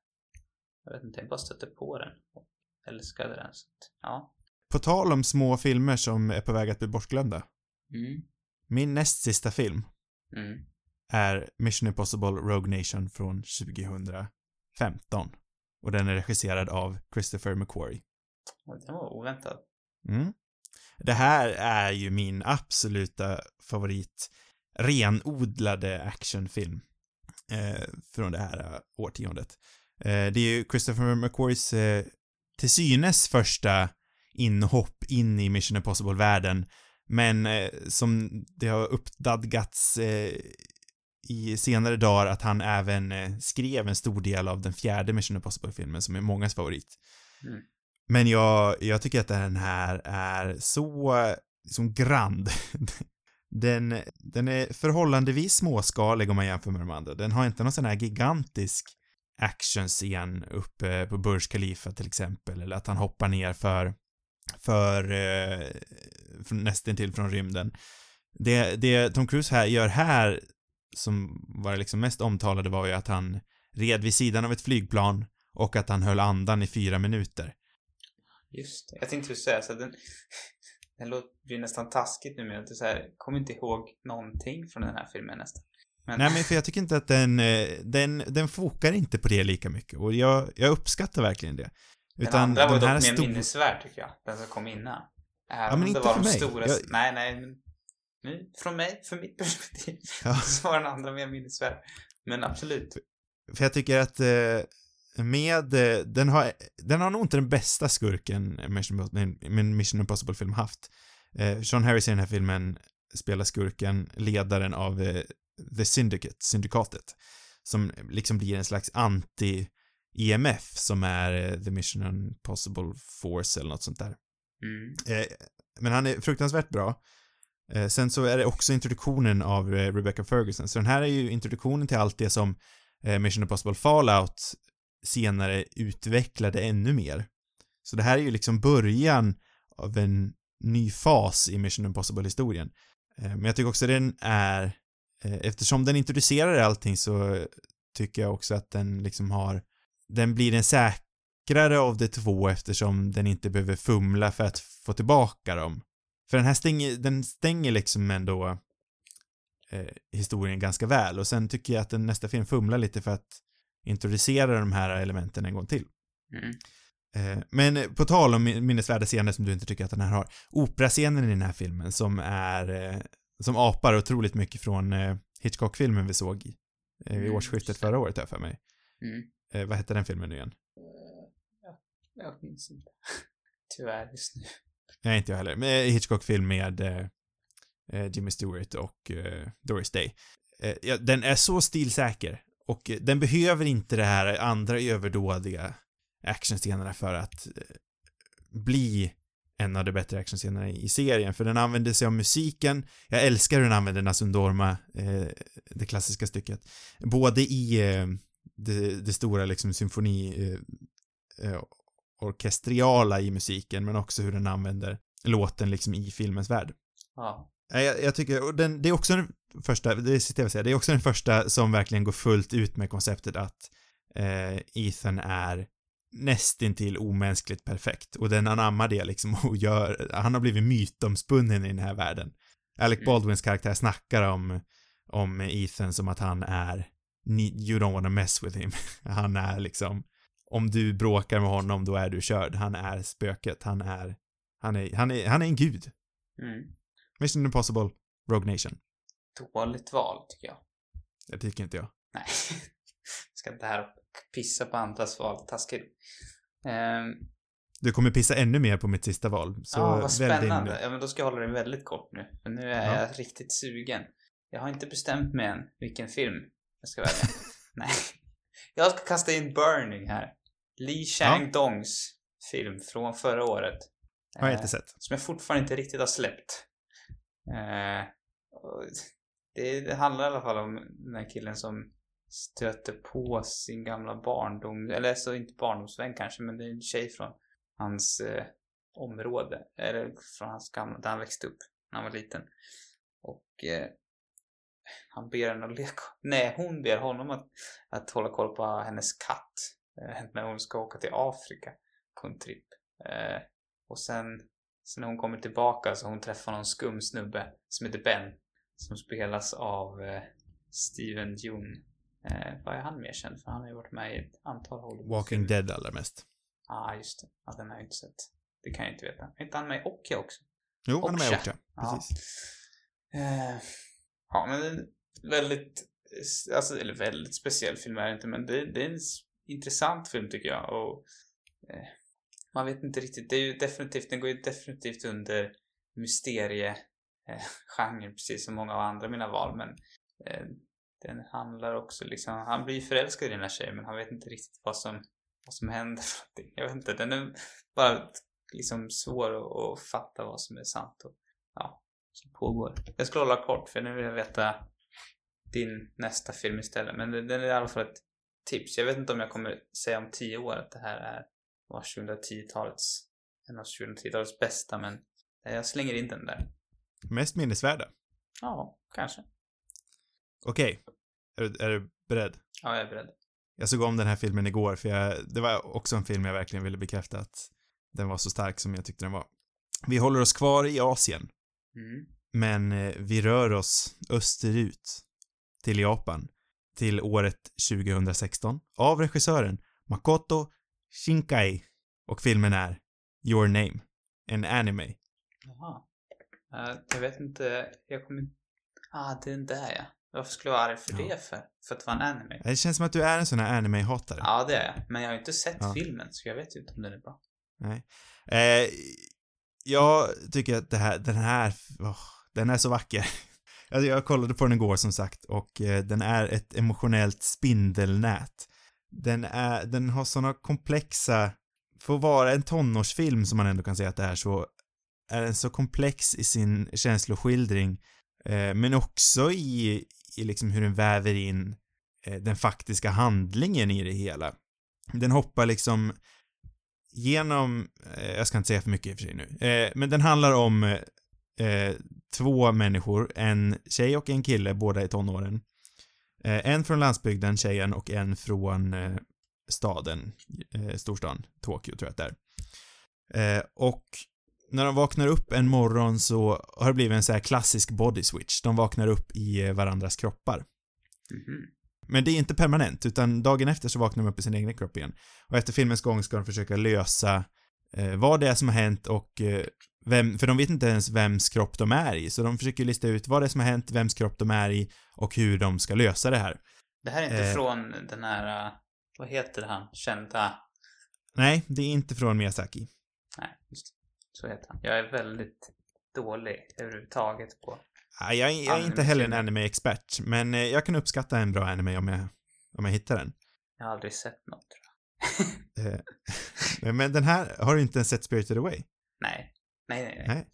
Jag vet inte, jag bara stötte på den och älskade den. Så att, ja. På tal om små filmer som är på väg att bli bortglömda. Mm. Min näst sista film Mm. är Mission Impossible Rogue Nation från 2015. Och den är regisserad av Christopher McQuarrie. Den var oväntad. Mm. Det här är ju min absoluta favorit renodlade actionfilm från det här eh, årtiondet. Eh, det är ju Christopher McQuarries eh, till synes första inhopp in i Mission Impossible-världen Men eh, som det har uppdadgats eh, i senare dagar att han även eh, skrev en stor del av den fjärde Mission Impossible-filmen som är mångas favorit. Mm. Men jag, jag tycker att den här är så, som grand. Den, den är förhållandevis småskalig om man jämför med de andra. Den har inte någon sån här gigantisk actionscen uppe på Burj Khalifa till exempel, eller att han hoppar ner för, för, för från, nästan till från rymden. Det, det Tom Cruise här gör här, som var liksom mest omtalade var ju att han red vid sidan av ett flygplan och att han höll andan i fyra minuter. Just det. Jag tänkte just säga så den, den låter nästan taskigt nu att det så här, kommer inte ihåg någonting från den här filmen nästan. Men, Nej men för jag tycker inte att den, eh, den, den fokar inte på det lika mycket och jag, jag uppskattar verkligen det. den andra var den dock mer stor- minnesvärd tycker jag. Den som kom innan. Även men om inte det var för de mig. stora... Jag- Nej, nej, men... Nu, från mig, för mitt perspektiv, Ja. så var den andra mer minnesvärd. Men absolut. För jag tycker att eh, med, eh, den har, den har nog inte den bästa skurken Mission, Mission Impossible-film haft. Eh, Sean Harris i den här filmen spelar skurken, ledaren av eh, The Syndicate, syndikatet, som liksom blir en slags anti-EMF som är eh, The Mission Impossible Force eller något sånt där. Mm. Eh, men han är fruktansvärt bra. Eh, sen så är det också introduktionen av eh, Rebecca Ferguson. Så den här är ju introduktionen till allt det som Mission Impossible Fallout senare utvecklade ännu mer. Så det här är ju liksom början av en ny fas i Mission Impossible-historien. Eh, men jag tycker också den är, eh, eftersom den introducerar allting så tycker jag också att den liksom har, den blir en säkrare av de två eftersom den inte behöver fumla för att få tillbaka dem. För den här stänger, den stänger liksom ändå eh, historien ganska väl och sen tycker jag att den nästa film fumlar lite för att introducera de här elementen en gång till. Mm. Eh, Men på tal om min- minnesvärda scener som du inte tycker att den här har. Operascenen i den här filmen som är, eh, som apar otroligt mycket från eh, Hitchcock-filmen vi såg vid Mm, årsskiftet förra året, jag för mig. Mm. Vad hette den filmen nu igen? Ja, jag minns inte. Tyvärr just nu. Nej, inte jag heller. Men Hitchcock-film med Jimmy Stewart och Doris Day. Den är så stilsäker och eh, den behöver inte det här andra överdådiga actionscenerna för att eh, bli en av de bättre actionscenerna i serien, för den använder sig av musiken. Jag älskar hur den använder Nasundorma, eh, det klassiska stycket. Både i eh, det, det stora liksom symfoni eh, eh, orkestriala i musiken, men också hur den använder låten liksom i filmens värld. Ja. Ja, Jag, jag tycker, och den, det är också den första, det sista jag säga, det är också den första som verkligen går fullt ut med konceptet att eh, Ethan är nästintill omänskligt perfekt och den anammar det liksom och gör, han har blivit mytomspunnen i den här världen. Alec Mm. Baldwins karaktär snackar om, om Ethan som att han är, you don't wanna mess with him. Han är liksom, om du bråkar med honom då är du körd. Han är spöket, han är, han är, han är, han är en gud. Mm. Mission Impossible, Rogue Nation. Dåligt val, tycker jag. Det tycker inte jag. Nej. Ska inte här och pissa på andras val. Taskigt. Ehm, Du kommer pissa ännu mer på mitt sista val. Så Ja, vad spännande. nu. Ja, men då ska jag hålla det väldigt kort nu. För nu är Ja. jag riktigt sugen. Jag har inte bestämt mig än vilken film jag ska välja. Nej. Jag ska kasta in Burning här. Li Chang-dongs film från förra året. Har jag Eh, inte sett. Som jag fortfarande inte riktigt har släppt. Eh, det, det handlar i alla fall om den här killen som stöter på sin gamla barndom, eller så inte barndomsvän kanske, men det är en tjej från hans eh, område, eller från hans gamla, där han växte upp när han var liten. Och eh, han ber henne att leka, nej hon ber honom att, att hålla koll på hennes katt eh, när hon ska åka till Afrika på en tripp. Eh, och sen, sen när hon kommer tillbaka så hon träffar någon skum snubbe som heter Ben. Som spelas av eh, Steven Yeun. Eh, vad är han mer känd för? Han har ju varit med i ett antal Hollywood Walking Dead allra mest. Ja, ah, just det. Ja, den har jag inte sett. Det kan jag inte veta. Är inte han med i Okja också? Jo, han är med Okja. också. Ja. Precis. Eh, ja, men väldigt, alltså, eller väldigt speciell film är det inte, men det, det är en intressant film tycker jag. Och eh, man vet inte riktigt, det är ju definitivt, den går ju definitivt under mysteriegenren eh, precis som många av andra mina val men eh, den handlar också liksom, han blir förälskad i den här tjejen men han vet inte riktigt vad som, vad som händer för någonting. Jag vet inte, den är bara liksom svår att, att fatta vad som är sant och ja, som pågår. Jag ska hålla kort för nu vill jag veta din nästa film istället. Men den är i alla fall ett tips. Jag vet inte om jag kommer säga om tio år att det här är var 2010-talets en av 2010-talets bästa men jag slänger in den där. Mest minnesvärda? Ja, kanske. Okej. Okay. Är, du, är du beredd? Ja, jag är beredd. Jag såg om den här filmen igår för jag, det var också en film jag verkligen ville bekräfta att den var så stark som jag tyckte den var. Vi håller oss kvar i Asien. Mm. Men eh, vi rör oss österut till Japan till året 2016 av regissören Makoto Shinkai och filmen är Your Name, en anime. Jaha. Uh, jag vet inte, jag kommer inte... Ah, det är den där ja. Varför skulle jag vara arg för ja. det för? För att det var en anime? Det känns som att du är en sån här anime-hatare. Ja, det är jag. Men jag har ju inte sett ja. filmen, så jag vet ju inte om den är bra. Nej. Eh, jag tycker att det här, den här, oh, den är så vacker. Alltså jag kollade på den igår som sagt och eh, den är ett emotionellt spindelnät. Den är, den har såna komplexa, för att vara en tonårsfilm som man ändå kan säga att det är så, är den så komplex i sin känsloskildring, eh, men också i, i liksom hur den väver in eh, den faktiska handlingen i det hela. Den hoppar liksom genom, eh, jag ska inte säga för mycket i och för sig nu, eh, men den handlar om eh, eh två människor, en tjej och en kille, båda i tonåren. Eh, en från landsbygden, tjejen, och en från eh, staden, eh, storstan, Tokyo tror jag att det är. och när de vaknar upp en morgon så har det blivit en så här klassisk body switch. De vaknar upp i varandras kroppar. Mm. Men det är inte permanent, utan dagen efter så vaknar de upp i sin egen kropp igen. Och efter filmens gång ska de försöka lösa eh, vad det är som har hänt och eh, vem, för de vet inte ens vems kropp de är i, så de försöker lista ut vad det är som har hänt, vems kropp de är i och hur de ska lösa det här. Det här är inte eh, från den här, uh, vad heter han, kända? Nej, det är inte från Miyazaki. Nej, just Så heter han. Jag är väldigt dålig överhuvudtaget på Ja, jag, jag är inte heller en anime-expert, men eh, jag kan uppskatta en bra anime om jag, om jag hittar den. Jag har aldrig sett något, tror jag. Eh, men den här, har du inte ens sett Spirited Away? Nej. Nej, nej, nej. nej.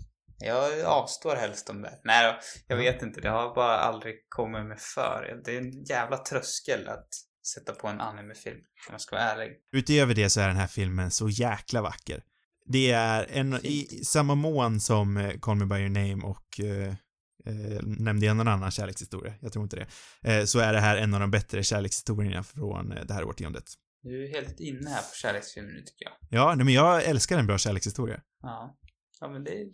Jag avstår helst om det. Nej då, jag vet inte. Det har bara aldrig kommit mig för. Det är en jävla tröskel att sätta på en animefilm, om jag ska vara ärlig. Utöver det så är den här filmen så jäkla vacker. Det är en, i, i samma mån som eh, Call Me By Your Name och eh, eh, nämnde jag någon annan kärlekshistoria? Jag tror inte det. Eh, så är det här en av de bättre kärlekshistorierna från eh, det här årtiondet. Du är helt inne här på kärleksfilmer nu tycker jag. Ja, nej men jag älskar en bra kärlekshistoria. Ja. Ja, men det är...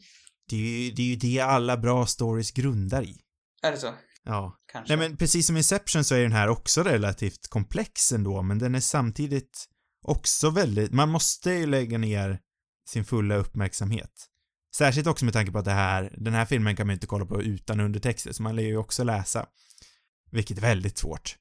Det är ju det, är ju det alla bra stories grundar i. Är det så? Ja. Kanske. Nej men precis som Inception så är den här också relativt komplex ändå, men den är samtidigt också väldigt, man måste ju lägga ner sin fulla uppmärksamhet. Särskilt också med tanke på att det här, den här filmen kan man inte kolla på utan undertexter, så man lär ju också läsa. Vilket är väldigt svårt.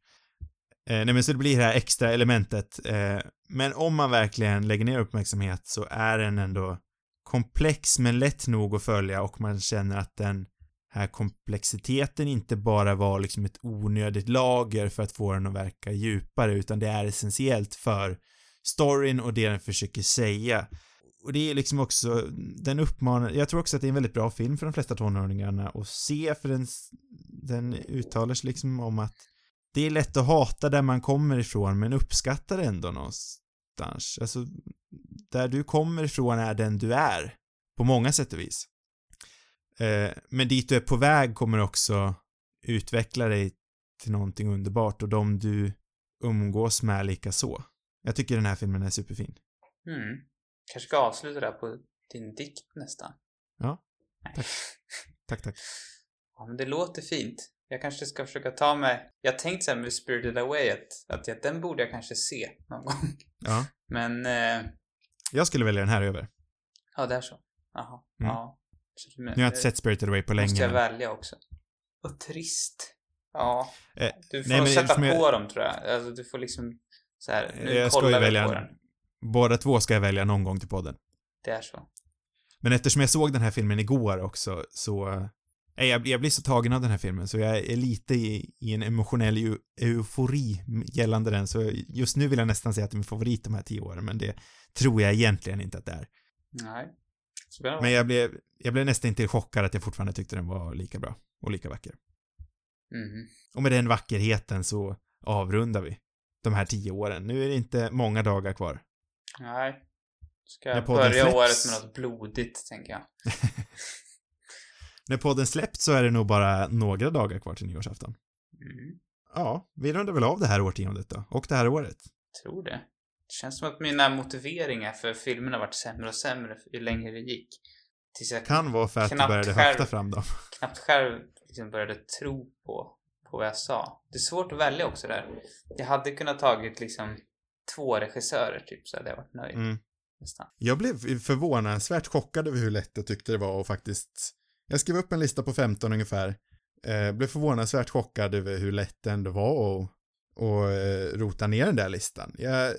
Eh, nej men så det blir det här extra elementet. Eh, men om man verkligen lägger ner uppmärksamhet så är den ändå komplex men lätt nog att följa och man känner att den här komplexiteten inte bara var liksom ett onödigt lager för att få den att verka djupare utan det är essentiellt för storyn och det den försöker säga. Och det är liksom också, den uppmanar, jag tror också att det är en väldigt bra film för de flesta tonåringarna att se för den, den uttalar sig liksom om att det är lätt att hata där man kommer ifrån men uppskattar ändå någonstans. Alltså, där du kommer ifrån är den du är. På många sätt och vis. Eh, men dit du är på väg kommer också utveckla dig till någonting underbart och de du umgås med lika så. Jag tycker den här filmen är superfin. Mm. Kanske ska avsluta där på din dikt nästan. Ja. Tack. tack, tack. Ja, men det låter fint. Jag kanske ska försöka ta mig... Jag tänkte såhär med Spirited Away att, att den borde jag kanske se någon gång. Ja. Men... Eh... Jag skulle välja den här över. Ja, det är så. Jaha. Mm. Ja. Men, nu har jag inte sett Spirited Away på länge. Måste jag välja också. Vad trist. Ja. Eh, du får nej, sätta på jag... dem tror jag. Alltså du får liksom så här, nu jag kollar ska ju välja, på den. Båda två ska jag välja någon gång till podden. Det är så. Men eftersom jag såg den här filmen igår också så Nej, jag, jag blir så tagen av den här filmen så jag är lite i, i en emotionell eu, eufori gällande den så just nu vill jag nästan säga att det är min favorit de här tio åren men det tror jag egentligen inte att det är. Nej. Spännande. Men jag blev, jag blev nästan inte chockad att jag fortfarande tyckte den var lika bra och lika vacker. Mhm. Och med den vackerheten så avrundar vi de här tio åren. Nu är det inte många dagar kvar. Nej. Ska jag börja släpps- året med något blodigt, tänker jag. När podden släppt så är det nog bara några dagar kvar till nyårsafton. Mm. Ja, vi rundar väl av det här årtiondet då. Och det här året. Tror det. Det känns som att mina motiveringar för filmerna varit sämre och sämre ju längre det gick. Tills jag Kan vara för att du började själv. höfta fram dem. knappt själv liksom började tro på, på vad jag sa. Det är svårt att välja också där. Jag hade kunnat tagit liksom två regissörer typ så hade jag varit nöjd. Mm. Nästan. Jag blev förvånansvärt chockad över hur lätt jag tyckte det var och faktiskt... Jag skrev upp en lista på 15 ungefär. Eh, blev förvånansvärt chockad över hur lätt det ändå var att och, eh, rota ner den där listan. Jag,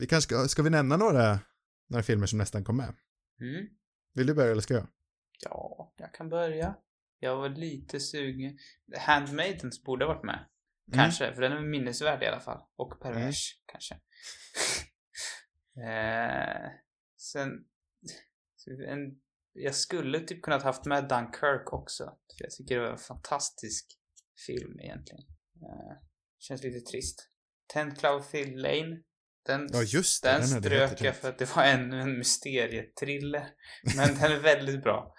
vi kanske ska, ska vi nämna några, några filmer som nästan kom med? Mm. Vill du börja eller ska jag? Ja, jag kan börja. Jag var lite sugen. Handmaidens borde ha varit med. Kanske, för den är minnesvärd i alla fall. Och pervers, kanske. eh, sen... En, jag skulle typ kunnat haft med Dunkirk också. För jag tycker det var en fantastisk film egentligen. Eh, känns lite trist. Ten Cloverfield Lane. Den, Ja, just det, den, den strök jag för att det var ännu en mysterietriller. Men den är väldigt bra.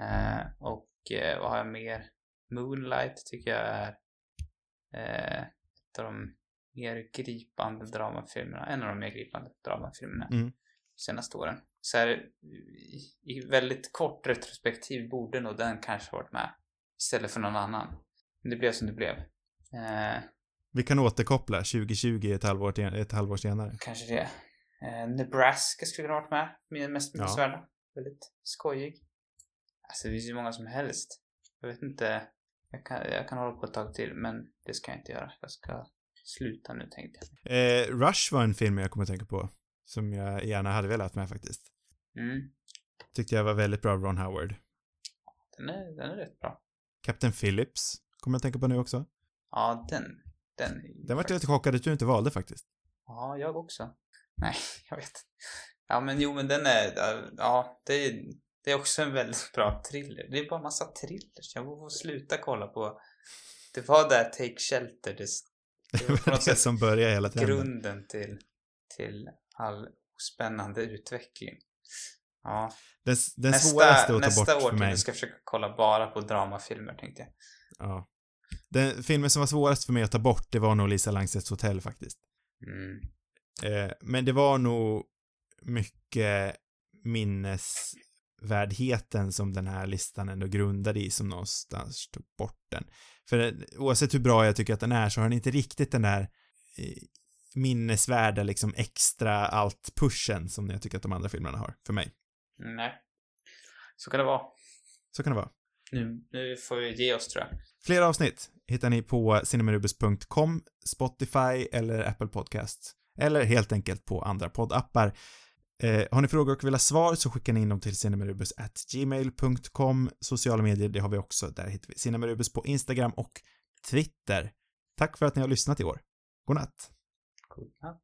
Eh, och eh, vad har jag mer? Moonlight tycker jag är eh, ett av de mer gripande dramafilmerna. En av de mer gripande dramafilmerna Mm. senaste åren. Så här, i, i väldigt kort retrospektiv borde nog den kanske varit med istället för någon annan. Men det blev som det blev. Eh, Vi kan återkoppla 2020 ett halvår, ett halvår senare. kanske det. Eh, Nebraska skulle kunna varit med. Min mest Ja. minnesvärda. Väldigt skojig. Alltså det finns ju många som helst. Jag vet inte. Jag kan, jag kan hålla på ett tag till men det ska jag inte göra. Jag ska sluta nu tänkte jag. Eh, Rush var en film jag kommer att tänka på. Som jag gärna hade velat med faktiskt. Mm. Tyckte jag var väldigt bra Ron Howard. Den är, den är rätt bra. Captain Phillips kommer jag att tänka på nu också. Ja, den. Den, Den var jag lite chockad att du inte valde faktiskt. Ja, jag också. Nej, jag vet. Ja, men jo, men den är... Ja, det är, det är också en väldigt bra thriller. Det är bara massa thrillers. Jag får sluta kolla på... Det var där Take Shelter. Det, det var på något det sätt som börjar hela tiden. grunden till, till all spännande utveckling. Ja. Den, den svåraste att ta nästa bort för mig. år ska jag försöka kolla bara på dramafilmer, tänkte jag. Ja. Den filmen som var svårast för mig att ta bort, det var nog Lisa Langstedts hotell faktiskt. Mm. Eh, men det var nog mycket minnesvärdheten som den här listan ändå grundade i som någonstans tog bort den. För oavsett hur bra jag tycker att den är så har den inte riktigt den där eh, minnesvärda liksom extra allt-pushen som jag tycker att de andra filmerna har, för mig. Nej. Så kan det vara. Så kan det vara. Nu, nu får vi ge oss, tror jag. Fler avsnitt hittar ni på cinemarubus.com, Spotify eller Apple Podcasts. Eller helt enkelt på andra poddappar. Eh, har ni frågor och vill ha svar så skickar ni in dem till cinemarubus.gmail.com. Sociala medier, det har vi också. Där hittar vi Cinemarubus på Instagram och Twitter. Tack för att ni har lyssnat i år. God natt. God natt.